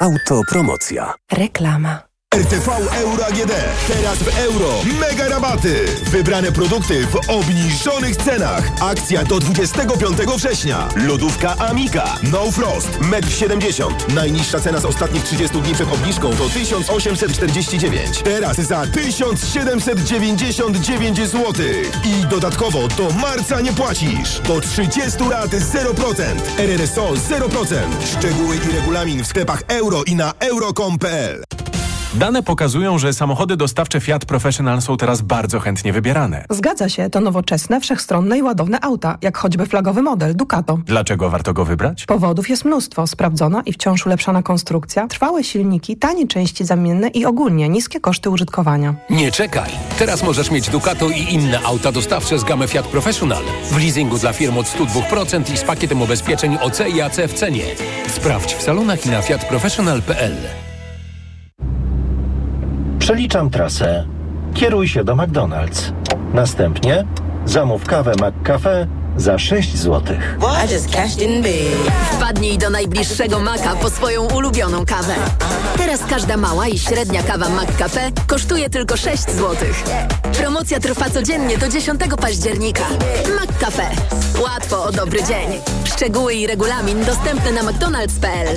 Autopromocja. Reklama. RTV Euro AGD. Teraz w euro. Mega rabaty. Wybrane produkty w obniżonych cenach. Akcja do 25 września. Lodówka Amika. No Frost. 1,70 m. Najniższa cena z ostatnich 30 dni przed obniżką to 1849. Teraz za 1799 zł. I dodatkowo do marca nie płacisz. Do 30 lat 0%. RRSO 0%. Szczegóły i regulamin w sklepach euro i na euro.com.pl. Dane pokazują, że samochody dostawcze Fiat Professional są teraz bardzo chętnie wybierane. Zgadza się, to nowoczesne, wszechstronne i ładowne auta, jak choćby flagowy model Ducato. Dlaczego warto go wybrać? Powodów jest mnóstwo. Sprawdzona i wciąż ulepszana konstrukcja, trwałe silniki, tanie części zamienne i ogólnie niskie koszty użytkowania. Nie czekaj! Teraz możesz mieć Ducato i inne auta dostawcze z gamy Fiat Professional. W leasingu dla firm od 102% i z pakietem ubezpieczeń OC i AC w cenie. Sprawdź w salonach i na fiatprofessional.pl. Przeliczam trasę. Kieruj się do McDonald's. Następnie zamów kawę McCafe za 6 zł. Wpadnij do najbliższego Maka po swoją ulubioną kawę. Teraz każda mała i średnia kawa McCafe kosztuje tylko 6 zł. Promocja trwa codziennie do 10 października. McCafe. Łatwo o dobry dzień. Szczegóły i regulamin dostępne na mcdonalds.pl.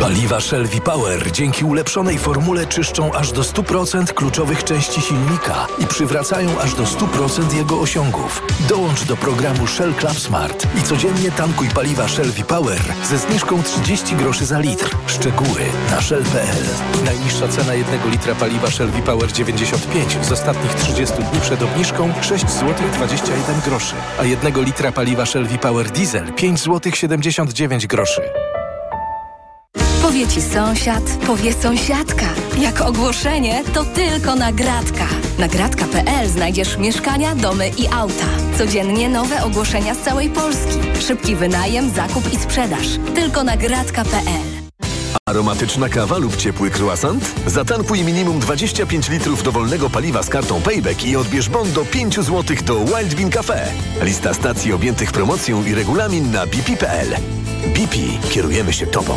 Paliwa Shell V-Power dzięki ulepszonej formule czyszczą aż do 100% kluczowych części silnika i przywracają aż do 100% jego osiągów. Dołącz do programu Shell Club Smart i codziennie tankuj paliwa Shell V-Power ze zniżką 30 groszy za litr. Szczegóły na shell.pl. Najniższa cena jednego litra paliwa Shell V-Power 95 z ostatnich 30 dni przed obniżką 6 zł 21 groszy, a jednego litra paliwa Shell V-Power Diesel 5 zł 79 groszy. Powie ci sąsiad, powie sąsiadka. Jak ogłoszenie, to tylko nagradka. Nagradka.pl znajdziesz mieszkania, domy i auta. Codziennie nowe ogłoszenia z całej Polski. Szybki wynajem, zakup i sprzedaż. Tylko nagradka.pl. Aromatyczna kawa lub ciepły croissant? Zatankuj minimum 25 litrów dowolnego paliwa z kartą Payback i odbierz bon do 5 zł do Wild Bean Cafe. Lista stacji objętych promocją i regulamin na bp.pl. BP. Kierujemy się Tobą.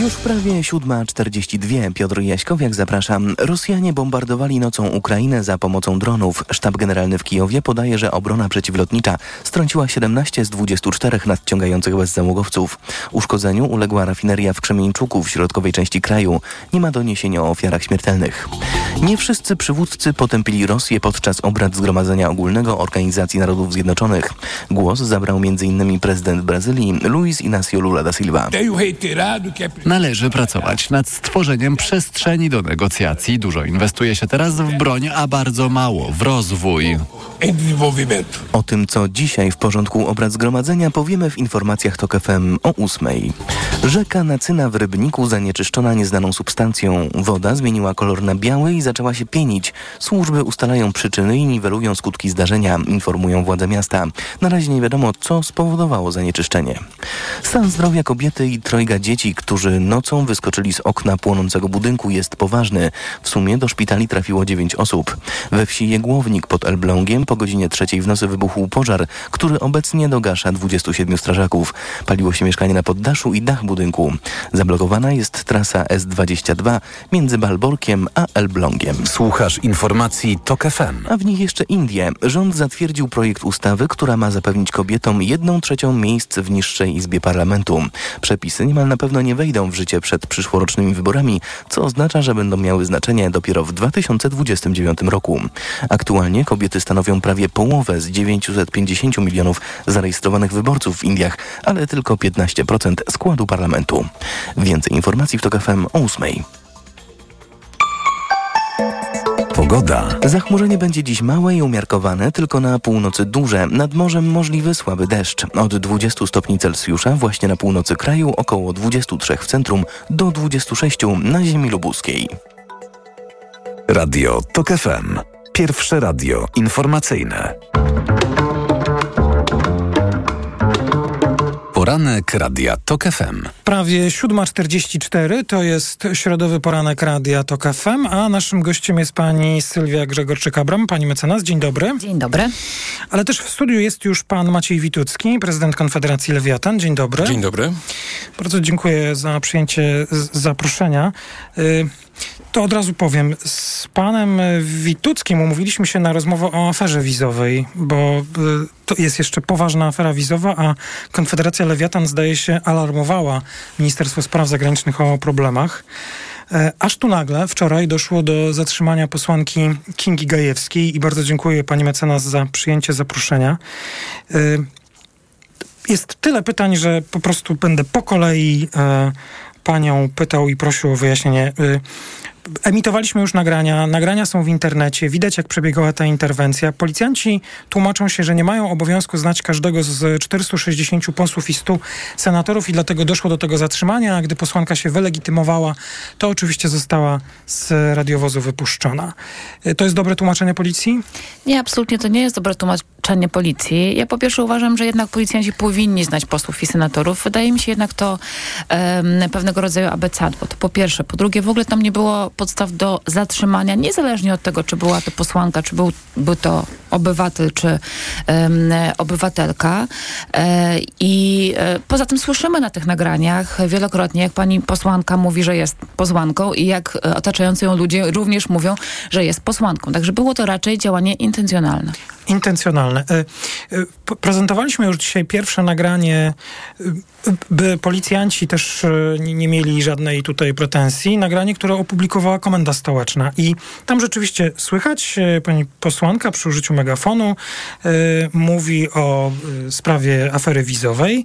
Już prawie 7.42. Piotr Jaśkowiak zapraszam. Rosjanie bombardowali nocą Ukrainę za pomocą dronów. Sztab generalny w Kijowie podaje, że obrona przeciwlotnicza strąciła 17 z 24 nadciągających bezzałogowców. Uszkodzeniu uległa rafineria w Krzemieńczuku w środkowej części kraju. Nie ma doniesień o ofiarach śmiertelnych. Nie wszyscy przywódcy potępili Rosję podczas obrad Zgromadzenia Ogólnego Organizacji Narodów Zjednoczonych. Głos zabrał m.in. prezydent Brazylii Luiz Inácio Lula da Silva. Należy pracować nad stworzeniem przestrzeni do negocjacji. Dużo inwestuje się teraz w broń, a bardzo mało w rozwój. O tym, co dzisiaj w porządku obrad zgromadzenia, powiemy w informacjach TOK FM o 8. Rzeka Nacyna w Rybniku zanieczyszczona nieznaną substancją. Woda zmieniła kolor na biały i zaczęła się pienić. Służby ustalają przyczyny i niwelują skutki zdarzenia, informują władze miasta. Na razie nie wiadomo, co spowodowało zanieczyszczenie. Stan zdrowia kobiety i trojga dzieci, którzy nocą wyskoczyli z okna płonącego budynku jest poważny. W sumie do szpitali trafiło 9 osób. We wsi Jegłownik pod Elblągiem po godzinie trzeciej w nocy wybuchł pożar, który obecnie dogasza 27 strażaków. Paliło się mieszkanie na poddaszu i dach budynku. Zablokowana jest trasa S22 między Balborkiem a Elblągiem. Słuchasz informacji TOK FM. A w nich jeszcze Indie. Rząd zatwierdził projekt ustawy, która ma zapewnić kobietom jedną trzecią miejsc w niższej izbie parlamentu. Przepisy niemal na pewno nie wejdą w życie przed przyszłorocznymi wyborami, co oznacza, że będą miały znaczenie dopiero w 2029 roku. Aktualnie kobiety stanowią prawie połowę z 950 milionów zarejestrowanych wyborców w Indiach, ale tylko 15% składu parlamentu. Więcej informacji w TOK FM o 8. Pogoda. Zachmurzenie będzie dziś małe i umiarkowane, tylko na północy duże. Nad morzem możliwy słaby deszcz. Od 20 stopni Celsjusza właśnie na północy kraju, około 23 w centrum, do 26 na ziemi lubuskiej. Radio TOK FM. Pierwsze radio informacyjne. Poranek Radia TOK FM. Prawie 7.44 to jest środowy poranek Radia TOK FM, a naszym gościem jest pani Sylwia Grzegorczyk-Abram, pani mecenas. Dzień dobry. Dzień dobry. Ale też w studiu jest już pan Maciej Witucki, prezydent Konfederacji Lewiatan. Dzień dobry. Dzień dobry. Bardzo dziękuję za przyjęcie zaproszenia. Y to od razu powiem, z panem Wituckim umówiliśmy się na rozmowę o aferze wizowej, bo to jest jeszcze poważna afera wizowa, a Konfederacja Lewiatan zdaje się alarmowała Ministerstwo Spraw Zagranicznych o problemach. Aż tu nagle wczoraj doszło do zatrzymania posłanki Kingi Gajewskiej i bardzo dziękuję pani mecenas za przyjęcie zaproszenia. Jest tyle pytań, że po prostu będę po kolei panią pytał i prosił o wyjaśnienie. Emitowaliśmy już nagrania, nagrania są w internecie, widać jak przebiegała ta interwencja. Policjanci tłumaczą się, że nie mają obowiązku znać każdego z 460 posłów i 100 senatorów i dlatego doszło do tego zatrzymania, a gdy posłanka się wylegitymowała, to oczywiście została z radiowozu wypuszczona. To jest dobre tłumaczenie policji? Nie, absolutnie to nie jest dobre tłumaczenie policji. Ja po pierwsze uważam, że jednak policjanci powinni znać posłów i senatorów. Wydaje mi się jednak to um, pewnego rodzaju abecadło. To po pierwsze. Po drugie, w ogóle tam nie było podstaw do zatrzymania, niezależnie od tego, czy była to posłanka, czy był, był to obywatel, czy um, obywatelka. E, I e, poza tym słyszymy na tych nagraniach wielokrotnie, jak pani posłanka mówi, że jest posłanką i jak e, otaczający ją ludzie również mówią, że jest posłanką. Także było to raczej działanie intencjonalne. Intencjonalne. Prezentowaliśmy już dzisiaj pierwsze nagranie, by policjanci też nie mieli żadnej tutaj pretensji. Nagranie, które opublikowała Komenda Stołeczna. I tam rzeczywiście słychać, pani posłanka przy użyciu megafonu mówi o sprawie afery wizowej,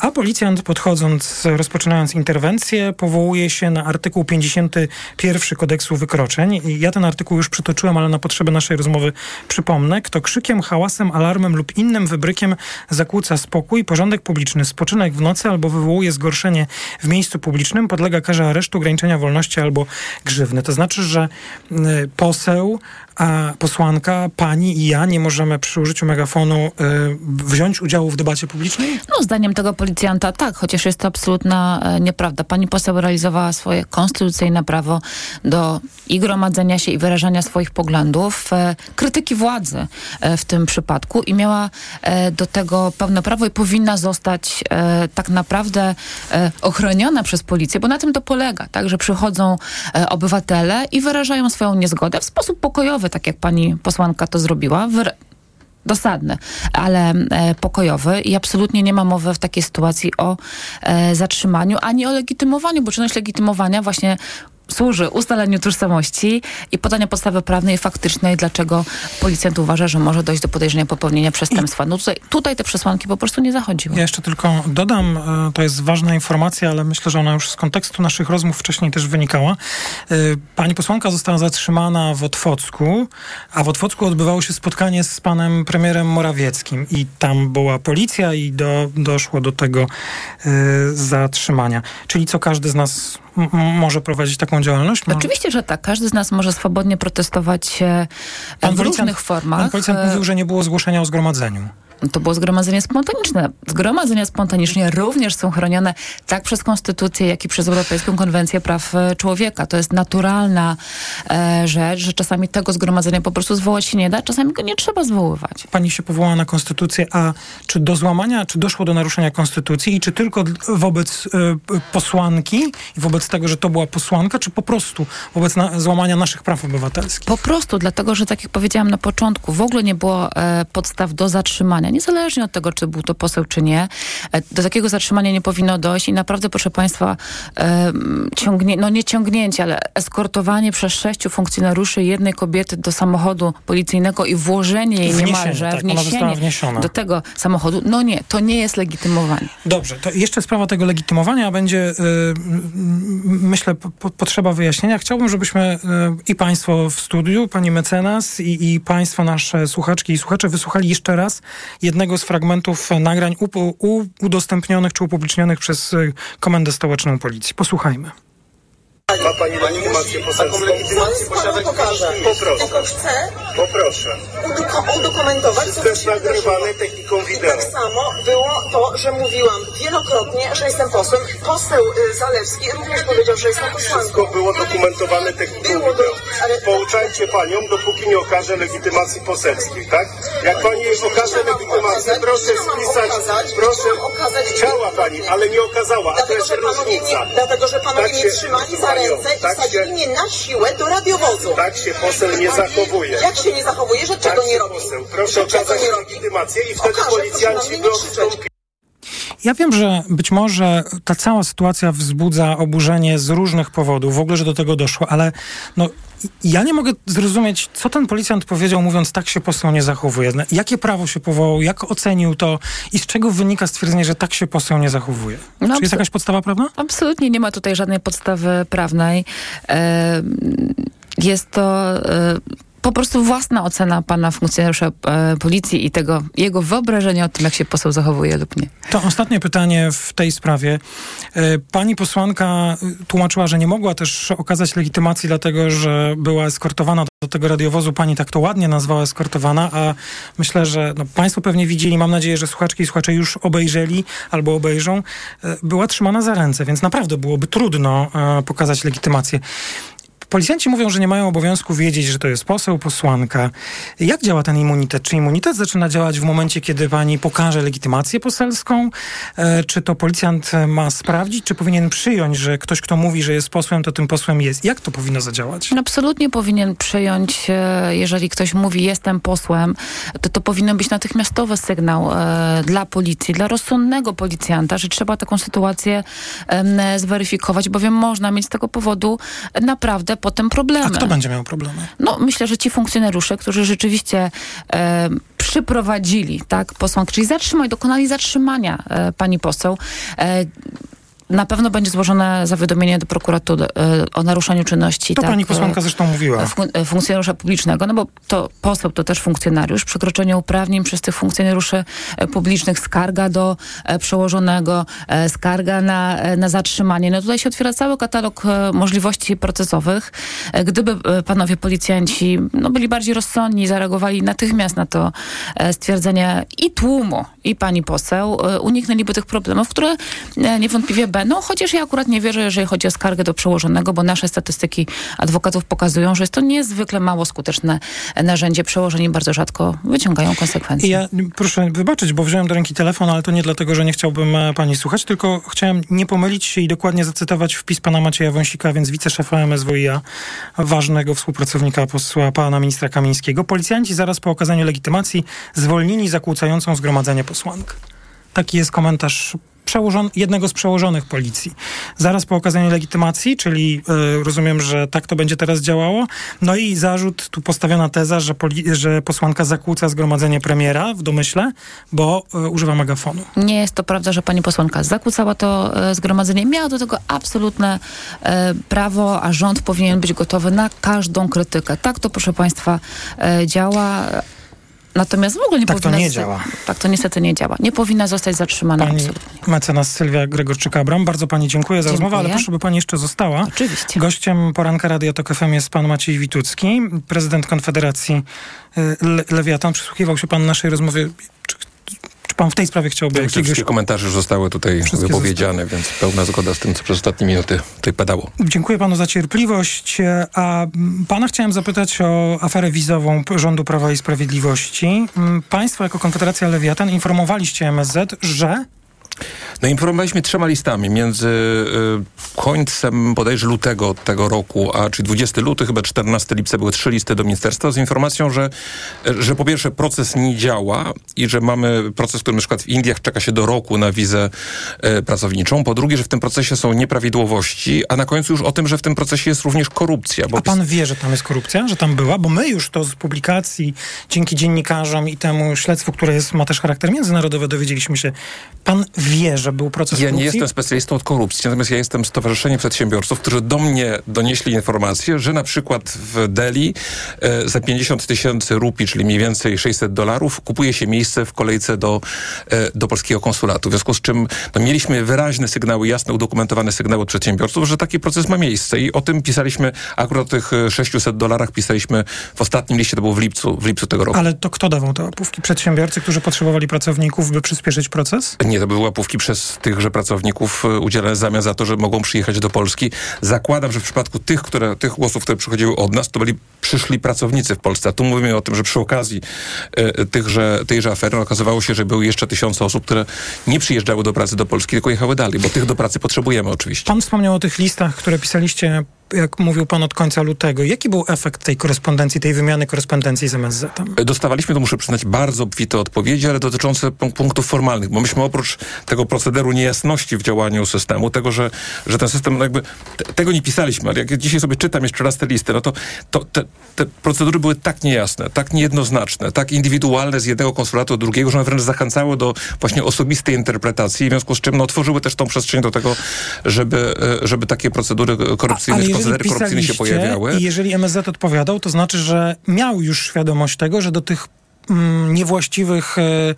a policjant podchodząc, rozpoczynając interwencję, powołuje się na artykuł 51 kodeksu wykroczeń. I ja ten artykuł już przytoczyłem, ale na potrzeby naszej rozmowy przypomnę. Kto krzykiem, hałasem, alarmem lub innym wybrykiem zakłóca spokój, porządek publiczny, spoczynek w nocy albo wywołuje zgorszenie w miejscu publicznym, podlega karze aresztu, ograniczenia wolności albo grzywny. To znaczy, że poseł a posłanka, pani i ja nie możemy przy użyciu megafonu y, wziąć udziału w debacie publicznej? No, zdaniem tego policjanta tak, chociaż jest to absolutna e, nieprawda. Pani poseł realizowała swoje konstytucyjne prawo do i gromadzenia się, i wyrażania swoich poglądów, e, krytyki władzy e, w tym przypadku i miała do tego pełne prawo i powinna zostać tak naprawdę ochroniona przez policję, bo na tym to polega, tak, że przychodzą obywatele i wyrażają swoją niezgodę w sposób pokojowy, tak jak pani posłanka to zrobiła. Wyra- dosadny, ale e, pokojowy i absolutnie nie ma mowy w takiej sytuacji o e, zatrzymaniu ani o legitymowaniu, bo czynność legitymowania właśnie służy ustaleniu tożsamości i podania podstawy prawnej i faktycznej, dlaczego policjant uważa, że może dojść do podejrzenia popełnienia przestępstwa. No tutaj, tutaj te przesłanki po prostu nie zachodziły. Ja jeszcze tylko dodam, e, to jest ważna informacja, ale myślę, że ona już z kontekstu naszych rozmów wcześniej też wynikała. E, Pani posłanka została zatrzymana w Otwocku, a w Otwocku odbywało się spotkanie z panem premierem Morawieckim i tam była policja i do, doszło do tego e, zatrzymania. Czyli co każdy z nas może prowadzić taką działalność? No. Oczywiście, że tak. Każdy z nas może swobodnie protestować Pan w policjant- różnych formach. Pan policjant mówił, że nie było zgłoszenia o zgromadzeniu. To było zgromadzenie spontaniczne. Zgromadzenia spontaniczne również są chronione tak przez Konstytucję, jak i przez Europejską Konwencję Praw e, Człowieka. To jest naturalna e, rzecz, że czasami tego zgromadzenia po prostu zwołać się nie da, czasami go nie trzeba zwoływać. Pani się powołała na konstytucję, a czy do złamania, czy doszło do naruszenia konstytucji i czy tylko wobec e, posłanki i wobec tego, że to była posłanka, czy po prostu wobec na, złamania naszych praw obywatelskich? Po prostu dlatego, że tak jak powiedziałam na początku, w ogóle nie było e, podstaw do zatrzymania, niezależnie od tego, czy był to poseł, czy nie. E, do takiego zatrzymania nie powinno dojść i naprawdę, proszę Państwa, e, ciągnie, no nie ciągnięcie, ale eskortowanie przez sześciu funkcjonariuszy jednej kobiety do samochodu policyjnego i włożenie jej Wniesienie, niemalże, tak, wniesienie do tego samochodu, no nie, to nie jest legitymowanie. Dobrze, to jeszcze sprawa tego legitymowania będzie, y, myślę, po, po, potrzeba wyjaśnienia. Chciałbym, żebyśmy y, i Państwo w studiu, Pani mecenas i, i Państwo, nasze słuchaczki i słuchacze, wysłuchali jeszcze raz jednego z fragmentów nagrań udostępnionych czy upublicznionych przez y, Komendę Stołeczną Policji. Posłuchajmy. Ma pani legitymację poselską? Taką legitymację posiada pokażę. Poproszę. Tylko chcę Poproszę. udo- udokumentować, co jest się wydarzyło. nagrywane techniką I wideo. tak samo było to, że mówiłam wielokrotnie, że jestem posłem. Poseł y, Zalewski również powiedział, że jestem posłanką. Wszystko było dokumentowane techniką Było wideo. do- ale- Pouczajcie panią, dopóki nie okaże legitymacji poselskiej, tak? Jak pani jej okaże legitymację, proszę spisać, proszę... Chciała pani, ale nie okazała, a to Dlatego, jest że panowie różnica. mnie, dlatego, że panowie Tak mnie się- trzymali za ręce i tak się- wsadzili mnie na siłę do radiowozu. Tak się poseł nie zachowuje. Jak się nie zachowuje, że czego Tak nie robi? poseł. Proszę okazać legitymację i wtedy Okażę, policjanci na mnie nie krzyczeć. dostąpią. Ja wiem, że być może ta cała sytuacja wzbudza oburzenie z różnych powodów, w ogóle, że do tego doszło, ale no, ja nie mogę zrozumieć, co ten policjant powiedział, mówiąc, tak się poseł nie zachowuje. Na Jakie prawo się powołał, jak ocenił to i z czego wynika stwierdzenie, że tak się poseł nie zachowuje? No, Czy jest jakaś podstawa prawna? Absolutnie nie ma tutaj żadnej podstawy prawnej. Jest to e, po prostu własna ocena pana funkcjonariusza e, policji i tego jego wyobrażenia o tym, jak się poseł zachowuje lub nie. To ostatnie pytanie w tej sprawie. E, Pani posłanka y, tłumaczyła, że nie mogła też okazać legitymacji, dlatego że była eskortowana do tego radiowozu. Pani tak to ładnie nazwała eskortowana, a myślę, że no, Państwo pewnie widzieli, mam nadzieję, że słuchaczki i słuchacze już obejrzeli albo obejrzą. E, Była trzymana za ręce, więc naprawdę byłoby trudno e, pokazać legitymację. Policjanci mówią, że nie mają obowiązku wiedzieć, że to jest poseł, posłanka. Jak działa ten immunitet? Czy immunitet zaczyna działać w momencie, kiedy pani pokaże legitymację poselską? E, czy to policjant ma sprawdzić, czy powinien przyjąć, że ktoś, kto mówi, że jest posłem, to tym posłem jest? Jak to powinno zadziałać? Absolutnie powinien przyjąć, e, jeżeli ktoś mówi jestem posłem, to to powinien być natychmiastowy sygnał e, dla policji, dla rozsądnego policjanta, że trzeba taką sytuację zweryfikować, bowiem można mieć z tego powodu naprawdę potem problemy. A kto będzie miał problemy? No, myślę, że ci funkcjonariusze, którzy rzeczywiście e, przyprowadzili, tak, posłankę, czyli zatrzymali, dokonali zatrzymania e, pani poseł, e, na pewno będzie złożone zawiadomienie do prokuratury e, o naruszeniu czynności. To tak, pani posłanka zresztą mówiła. Fun e, funkcjonariusza publicznego, no bo to poseł to też funkcjonariusz. Przekroczenie uprawnień przez tych funkcjonariuszy e, publicznych, skarga do e, przełożonego, e, skarga na, e, na zatrzymanie. No tutaj się otwiera cały katalog e, możliwości procesowych. E, Gdyby e, panowie policjanci no, byli bardziej rozsądni, zareagowali natychmiast na to e, stwierdzenie i tłumu, i pani poseł, e, uniknęliby tych problemów, które e, niewątpliwie będą, chociaż ja akurat nie wierzę, jeżeli chodzi o skargę do przełożonego, bo nasze statystyki adwokatów pokazują, że jest to niezwykle mało skuteczne narzędzie. Przełożeni bardzo rzadko wyciągają konsekwencje. Ja proszę wybaczyć, bo wziąłem do ręki telefon, ale to nie dlatego, że nie chciałbym e, pani słuchać, tylko chciałem nie pomylić się i dokładnie zacytować wpis pana Macieja Wąsika, więc wiceszefa MSWiA, ważnego współpracownika posła pana ministra Kamińskiego. Policjanci zaraz po okazaniu legitymacji zwolnili zakłócającą zgromadzenie posłankę. Taki jest komentarz przełożon- jednego z przełożonych policji. Zaraz po okazaniu legitymacji, czyli y, rozumiem, że tak to będzie teraz działało. No i zarzut, tu postawiona teza, że, poli- że posłanka zakłóca zgromadzenie premiera w domyśle, bo y, używa megafonu. Nie jest to prawda, że pani posłanka zakłócała to e, zgromadzenie. Miała do tego absolutne prawo, a rząd powinien być gotowy na każdą krytykę. Tak to, proszę państwa, działa. Natomiast w ogóle nie Tak to powinna... nie z- działa. Tak to niestety nie działa. Nie powinna zostać zatrzymana. Pani absolutnie. mecenas Sylwia Gregorczyk-Abram, bardzo pani dziękuję za rozmowę, ale proszę, by pani jeszcze została. Oczywiście. Gościem poranka Radia Tok FM jest pan Maciej Witucki, prezydent Konfederacji y, Le- Lewiatan. Przysłuchiwał się pan naszej rozmowie. Pan w tej sprawie chciałby że jakiegoś... wszystkie komentarze już zostały tutaj Wszystkie wypowiedziane, więc pełna zgoda z tym, co przez ostatnie minuty tutaj padało. Dziękuję panu za cierpliwość, e, a mm, pana chciałem zapytać o aferę wizową rządu Prawa i Sprawiedliwości. Mm, Państwo jako Konfederacja Lewiatan informowaliście MSZ, że No informowaliśmy trzema listami między y, końcem bodajże lutego tego roku, a czyli 20 luty, chyba 14 lipca były trzy listy do ministerstwa z informacją, że, że po pierwsze proces nie działa i że mamy proces, który na przykład w Indiach czeka się do roku na wizę y, pracowniczą. Po drugie, że w tym procesie są nieprawidłowości, a na końcu już o tym, że w tym procesie jest również korupcja. A pan wie, że tam jest korupcja, że tam była? Bo my już to z publikacji, dzięki dziennikarzom i temu śledztwu, które jest, ma też charakter międzynarodowy, dowiedzieliśmy się. Pan wie, że był proces Ja nie korupcji? jestem specjalistą od korupcji, natomiast ja jestem Stowarzyszeniem Przedsiębiorców, którzy do mnie donieśli informację, że na przykład w Delhi e, za 50 tysięcy rupii, czyli mniej więcej 600 dolarów, kupuje się miejsce w kolejce do, e, do polskiego konsulatu. W związku z czym no, mieliśmy wyraźne sygnały, jasne udokumentowane sygnały od przedsiębiorców, że taki proces ma miejsce i o tym pisaliśmy, akurat o tych e, 600 dolarach pisaliśmy w ostatnim liście, to było w lipcu, w lipcu tego roku. Ale to kto dawał te łapówki? Przedsiębiorcy, którzy potrzebowali pracowników, by przyspieszyć proces? Nie, to były łapówki przez tychże pracowników e, udzielane w zamian za to, że mogą przyjechać do Polski. Zakładam, że w przypadku tych, które, tych głosów, które przychodziły od nas, to byli przyszli pracownicy w Polsce. A tu mówimy o tym, że przy okazji e, tychże, tejże afery okazywało się, że były jeszcze tysiące osób, które nie przyjeżdżały do pracy do Polski, tylko jechały dalej, bo tych do pracy potrzebujemy oczywiście. Pan wspomniał o tych listach, które pisaliście, jak mówił pan, od końca lutego. Jaki był efekt tej korespondencji, tej wymiany korespondencji z MSZ-em? Dostawaliśmy, to muszę przyznać, bardzo obfite odpowiedzi, ale dotyczące punk- punktów formalnych, bo myśmy oprócz tego procederu niejasności w działaniu systemu, tego, że, że ten system, no jakby, te, tego nie pisaliśmy, ale jak dzisiaj sobie czytam jeszcze raz te listy, no to, to te, te procedury były tak niejasne, tak niejednoznaczne, tak indywidualne z jednego konsulatu do drugiego, że one wręcz zachęcały do właśnie osobistej interpretacji, w związku z czym no, otworzyły też tą przestrzeń do tego, żeby, e, żeby takie procedury korupcyjne, czy procedery korupcyjne się pojawiały. i jeżeli MSZ odpowiadał, to znaczy, że miał już świadomość tego, że do tych mm, niewłaściwych, e,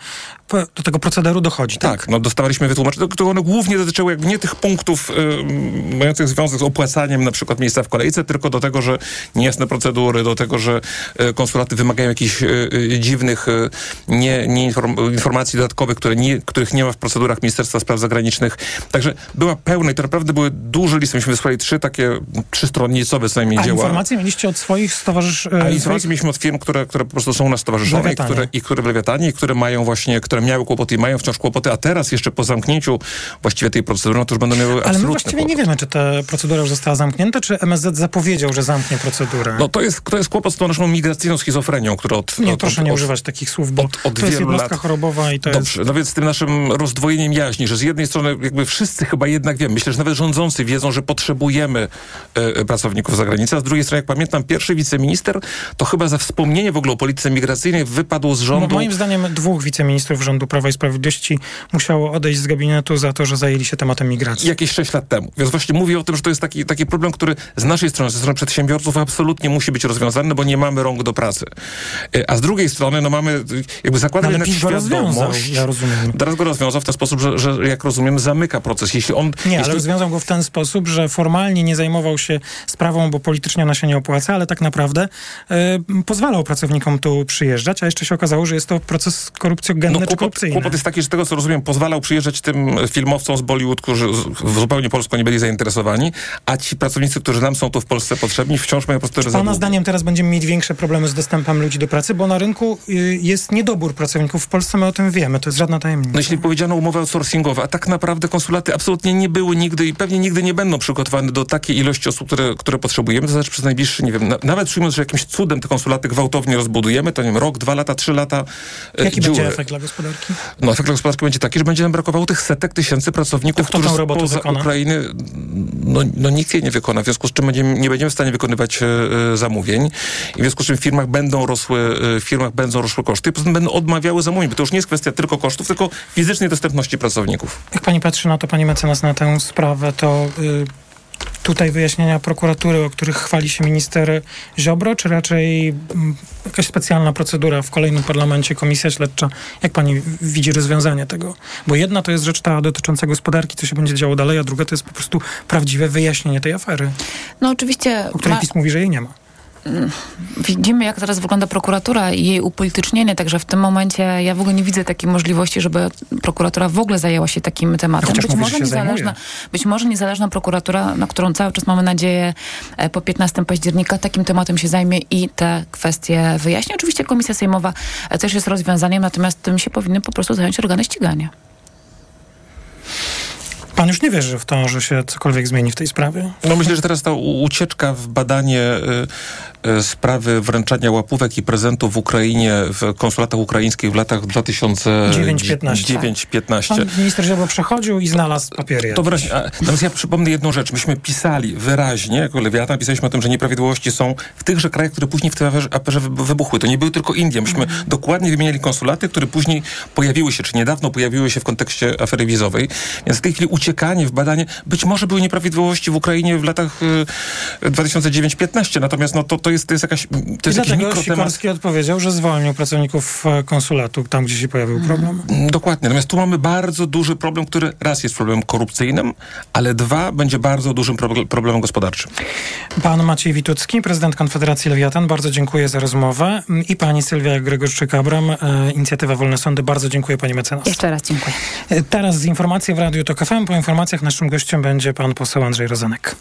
do tego procederu dochodzi, tak? Tak, no dostawaliśmy wytłumaczenia, które one głównie dotyczyły jakby nie tych punktów y, mających związek z opłacaniem na przykład miejsca w kolejce, tylko do tego, że niejasne procedury, do tego, że y, konsulaty wymagają jakichś y, y, dziwnych y, nie, nie inform, informacji dodatkowych, które nie, których nie ma w procedurach Ministerstwa Spraw Zagranicznych. Także była pełna i to naprawdę były duże listy. Myśmy wysłali trzy takie, trzystronnicowe co najmniej A dzieła. informacje mieliście od swoich stowarzysz... A e, informacje swoich... mieliśmy od firm, które, które po prostu są u nas stowarzyszone i które, i które w Lewiatanie, i które mają właśnie, które miały kłopoty i mają wciąż kłopoty, a teraz jeszcze po zamknięciu właściwie tej procedury, no to już będą miały Ale my absolutne właściwie kłopoty. nie wiemy, czy ta procedura już została zamknięta, czy MSZ zapowiedział, że zamknie procedurę. No to jest, to jest kłopot z tą naszą migracyjną schizofrenią, która od... nie, od, proszę od, nie używać takich słów, bo od, od to jest jednostka lat. chorobowa i to Dobrze, jest... no więc z tym naszym rozdwojeniem jaźni, że z jednej strony jakby wszyscy chyba jednak wiemy, myślę, że nawet rządzący wiedzą, że potrzebujemy e, pracowników za granicę, a z drugiej strony, jak pamiętam, pierwszy wiceminister to chyba za wspomnienie w ogóle o polityce migracyjnej wypadł z rządu... Moim zdaniem dwóch wiceministrów w rządzie rządu Prawa i Sprawiedliwości musiało odejść z gabinetu za to, że zajęli się tematem migracji. Jakieś 6 lat temu. Więc właśnie mówię o tym, że to jest taki, taki problem, który z naszej strony, ze strony przedsiębiorców absolutnie musi być rozwiązany, bo nie mamy rąk do pracy. E, A z drugiej strony, no mamy, jakby zakłada No, ale rynek PiS go rozwiązał, świadomość. ja rozumiem. Teraz go rozwiązał w ten sposób, że, że jak rozumiem, zamyka proces. Jeśli on... Nie, jeśli... ale rozwiązał go w ten sposób, że formalnie nie zajmował się sprawą, bo politycznie ona się nie opłaca, ale tak naprawdę e, pozwalał pracownikom tu przyjeżdżać, a jeszcze się okazało, że jest to proces korupcjogenny czy kłopot, kłopot jest taki, że tego co rozumiem, pozwalał przyjeżdżać tym filmowcom z Bollywood, którzy zupełnie Polską nie byli zainteresowani, a ci pracownicy, którzy nam są tu w Polsce potrzebni, wciąż mają po prostu Pana rezerwy. zdaniem teraz będziemy mieć większe problemy z dostępem ludzi do pracy, bo na rynku y, jest niedobór pracowników w Polsce, my o tym wiemy, to jest żadna tajemnica. No jeśli powiedziano umowy outsourcingowe, a tak naprawdę konsulaty absolutnie nie były nigdy i pewnie nigdy nie będą przygotowane do takiej ilości osób, które, które potrzebujemy, to znaczy przez najbliższy, nie wiem, na, nawet przyjmując, że jakimś cudem te konsulaty gwałtownie rozbudujemy, to nie wiem, rok, dwa lata, trzy lata e, Jaki dziury. będzie efekt dla gospodarki? No efekt dla gospodarki będzie taki, że będzie nam brakowało tych setek tysięcy pracowników, którzy spoza wykona? Ukrainy, no, no nikt jej nie wykona, w związku z czym będziemy, nie będziemy w stanie wykonywać e, e, zamówień i w związku z czym w firmach będą rosły, e, firmach będą rosły koszty i poza tym będą odmawiały zamówień, bo to już nie jest kwestia tylko kosztów, tylko fizycznej dostępności pracowników. Jak pani patrzy na to, pani mecenas, na tę sprawę, to y, tutaj wyjaśnienia prokuratury, o których chwali się minister Ziobro, czy raczej mm, jakaś specjalna procedura w kolejnym parlamencie, komisja śledcza? Jak pani widzi rozwiązanie tego? Bo jedna to jest rzecz ta dotycząca gospodarki, co się będzie działo dalej, a druga to jest po prostu prawdziwe wyjaśnienie tej afery, No oczywiście... o której ma- PiS mówi, że jej nie ma. Widzimy, jak teraz wygląda prokuratura i jej upolitycznienie, także w tym momencie ja w ogóle nie widzę takiej możliwości, żeby prokuratura w ogóle zajęła się takim tematem. Chociaż Być może, niezależna, zajmuje. być może niezależna prokuratura, na którą cały czas mamy nadzieję e, po 15 października, takim tematem się zajmie i te kwestie wyjaśni. Oczywiście Komisja Sejmowa e, też jest rozwiązaniem, natomiast tym się powinny po prostu zająć organy ścigania. Pan już nie wierzy w to, że się cokolwiek zmieni w tej sprawie? No myślę, że teraz ta ucieczka w badanie y, sprawy wręczania łapówek i prezentów w Ukrainie, w konsulatach ukraińskich w latach 9-15. 2009-15. Pan minister Ziobro przechodził i znalazł papiery. To wyraźnie, natomiast ja przypomnę jedną rzecz. Myśmy pisali wyraźnie, jako Lewiatan, pisaliśmy o tym, że nieprawidłowości są w tychże krajach, które później w tej aferze, aferze wy- wybuchły. To nie były tylko Indie. Myśmy dokładnie wymieniali konsulaty, które później pojawiły się, czy niedawno pojawiły się w kontekście afery wizowej. Więc w tej chwili uciekanie w badanie, być może były nieprawidłowości w Ukrainie w latach y, 2009-15, natomiast no, to, to, jest, to jest jakaś, to I jest jakiś dlatego mikrotemat. Sikorski odpowiedział, że zwolnił pracowników e, konsulatu tam, gdzie się pojawił problem. Mm, Dokładnie. Natomiast tu mamy bardzo duży problem, który raz jest problemem korupcyjnym, ale dwa będzie bardzo dużym proble- problemem gospodarczym. Pan Maciej Witucki, prezydent Konfederacji Lewiatan, bardzo dziękuję za rozmowę. I pani Sylwia Gregorczyk-Abram, e, Inicjatywa Wolne Sądy, bardzo dziękuję pani mecenas. Jeszcze raz dziękuję. E, Teraz z informacji w Radiu TOK FM. Po informacjach naszym gościem będzie pan poseł Andrzej Rozenek.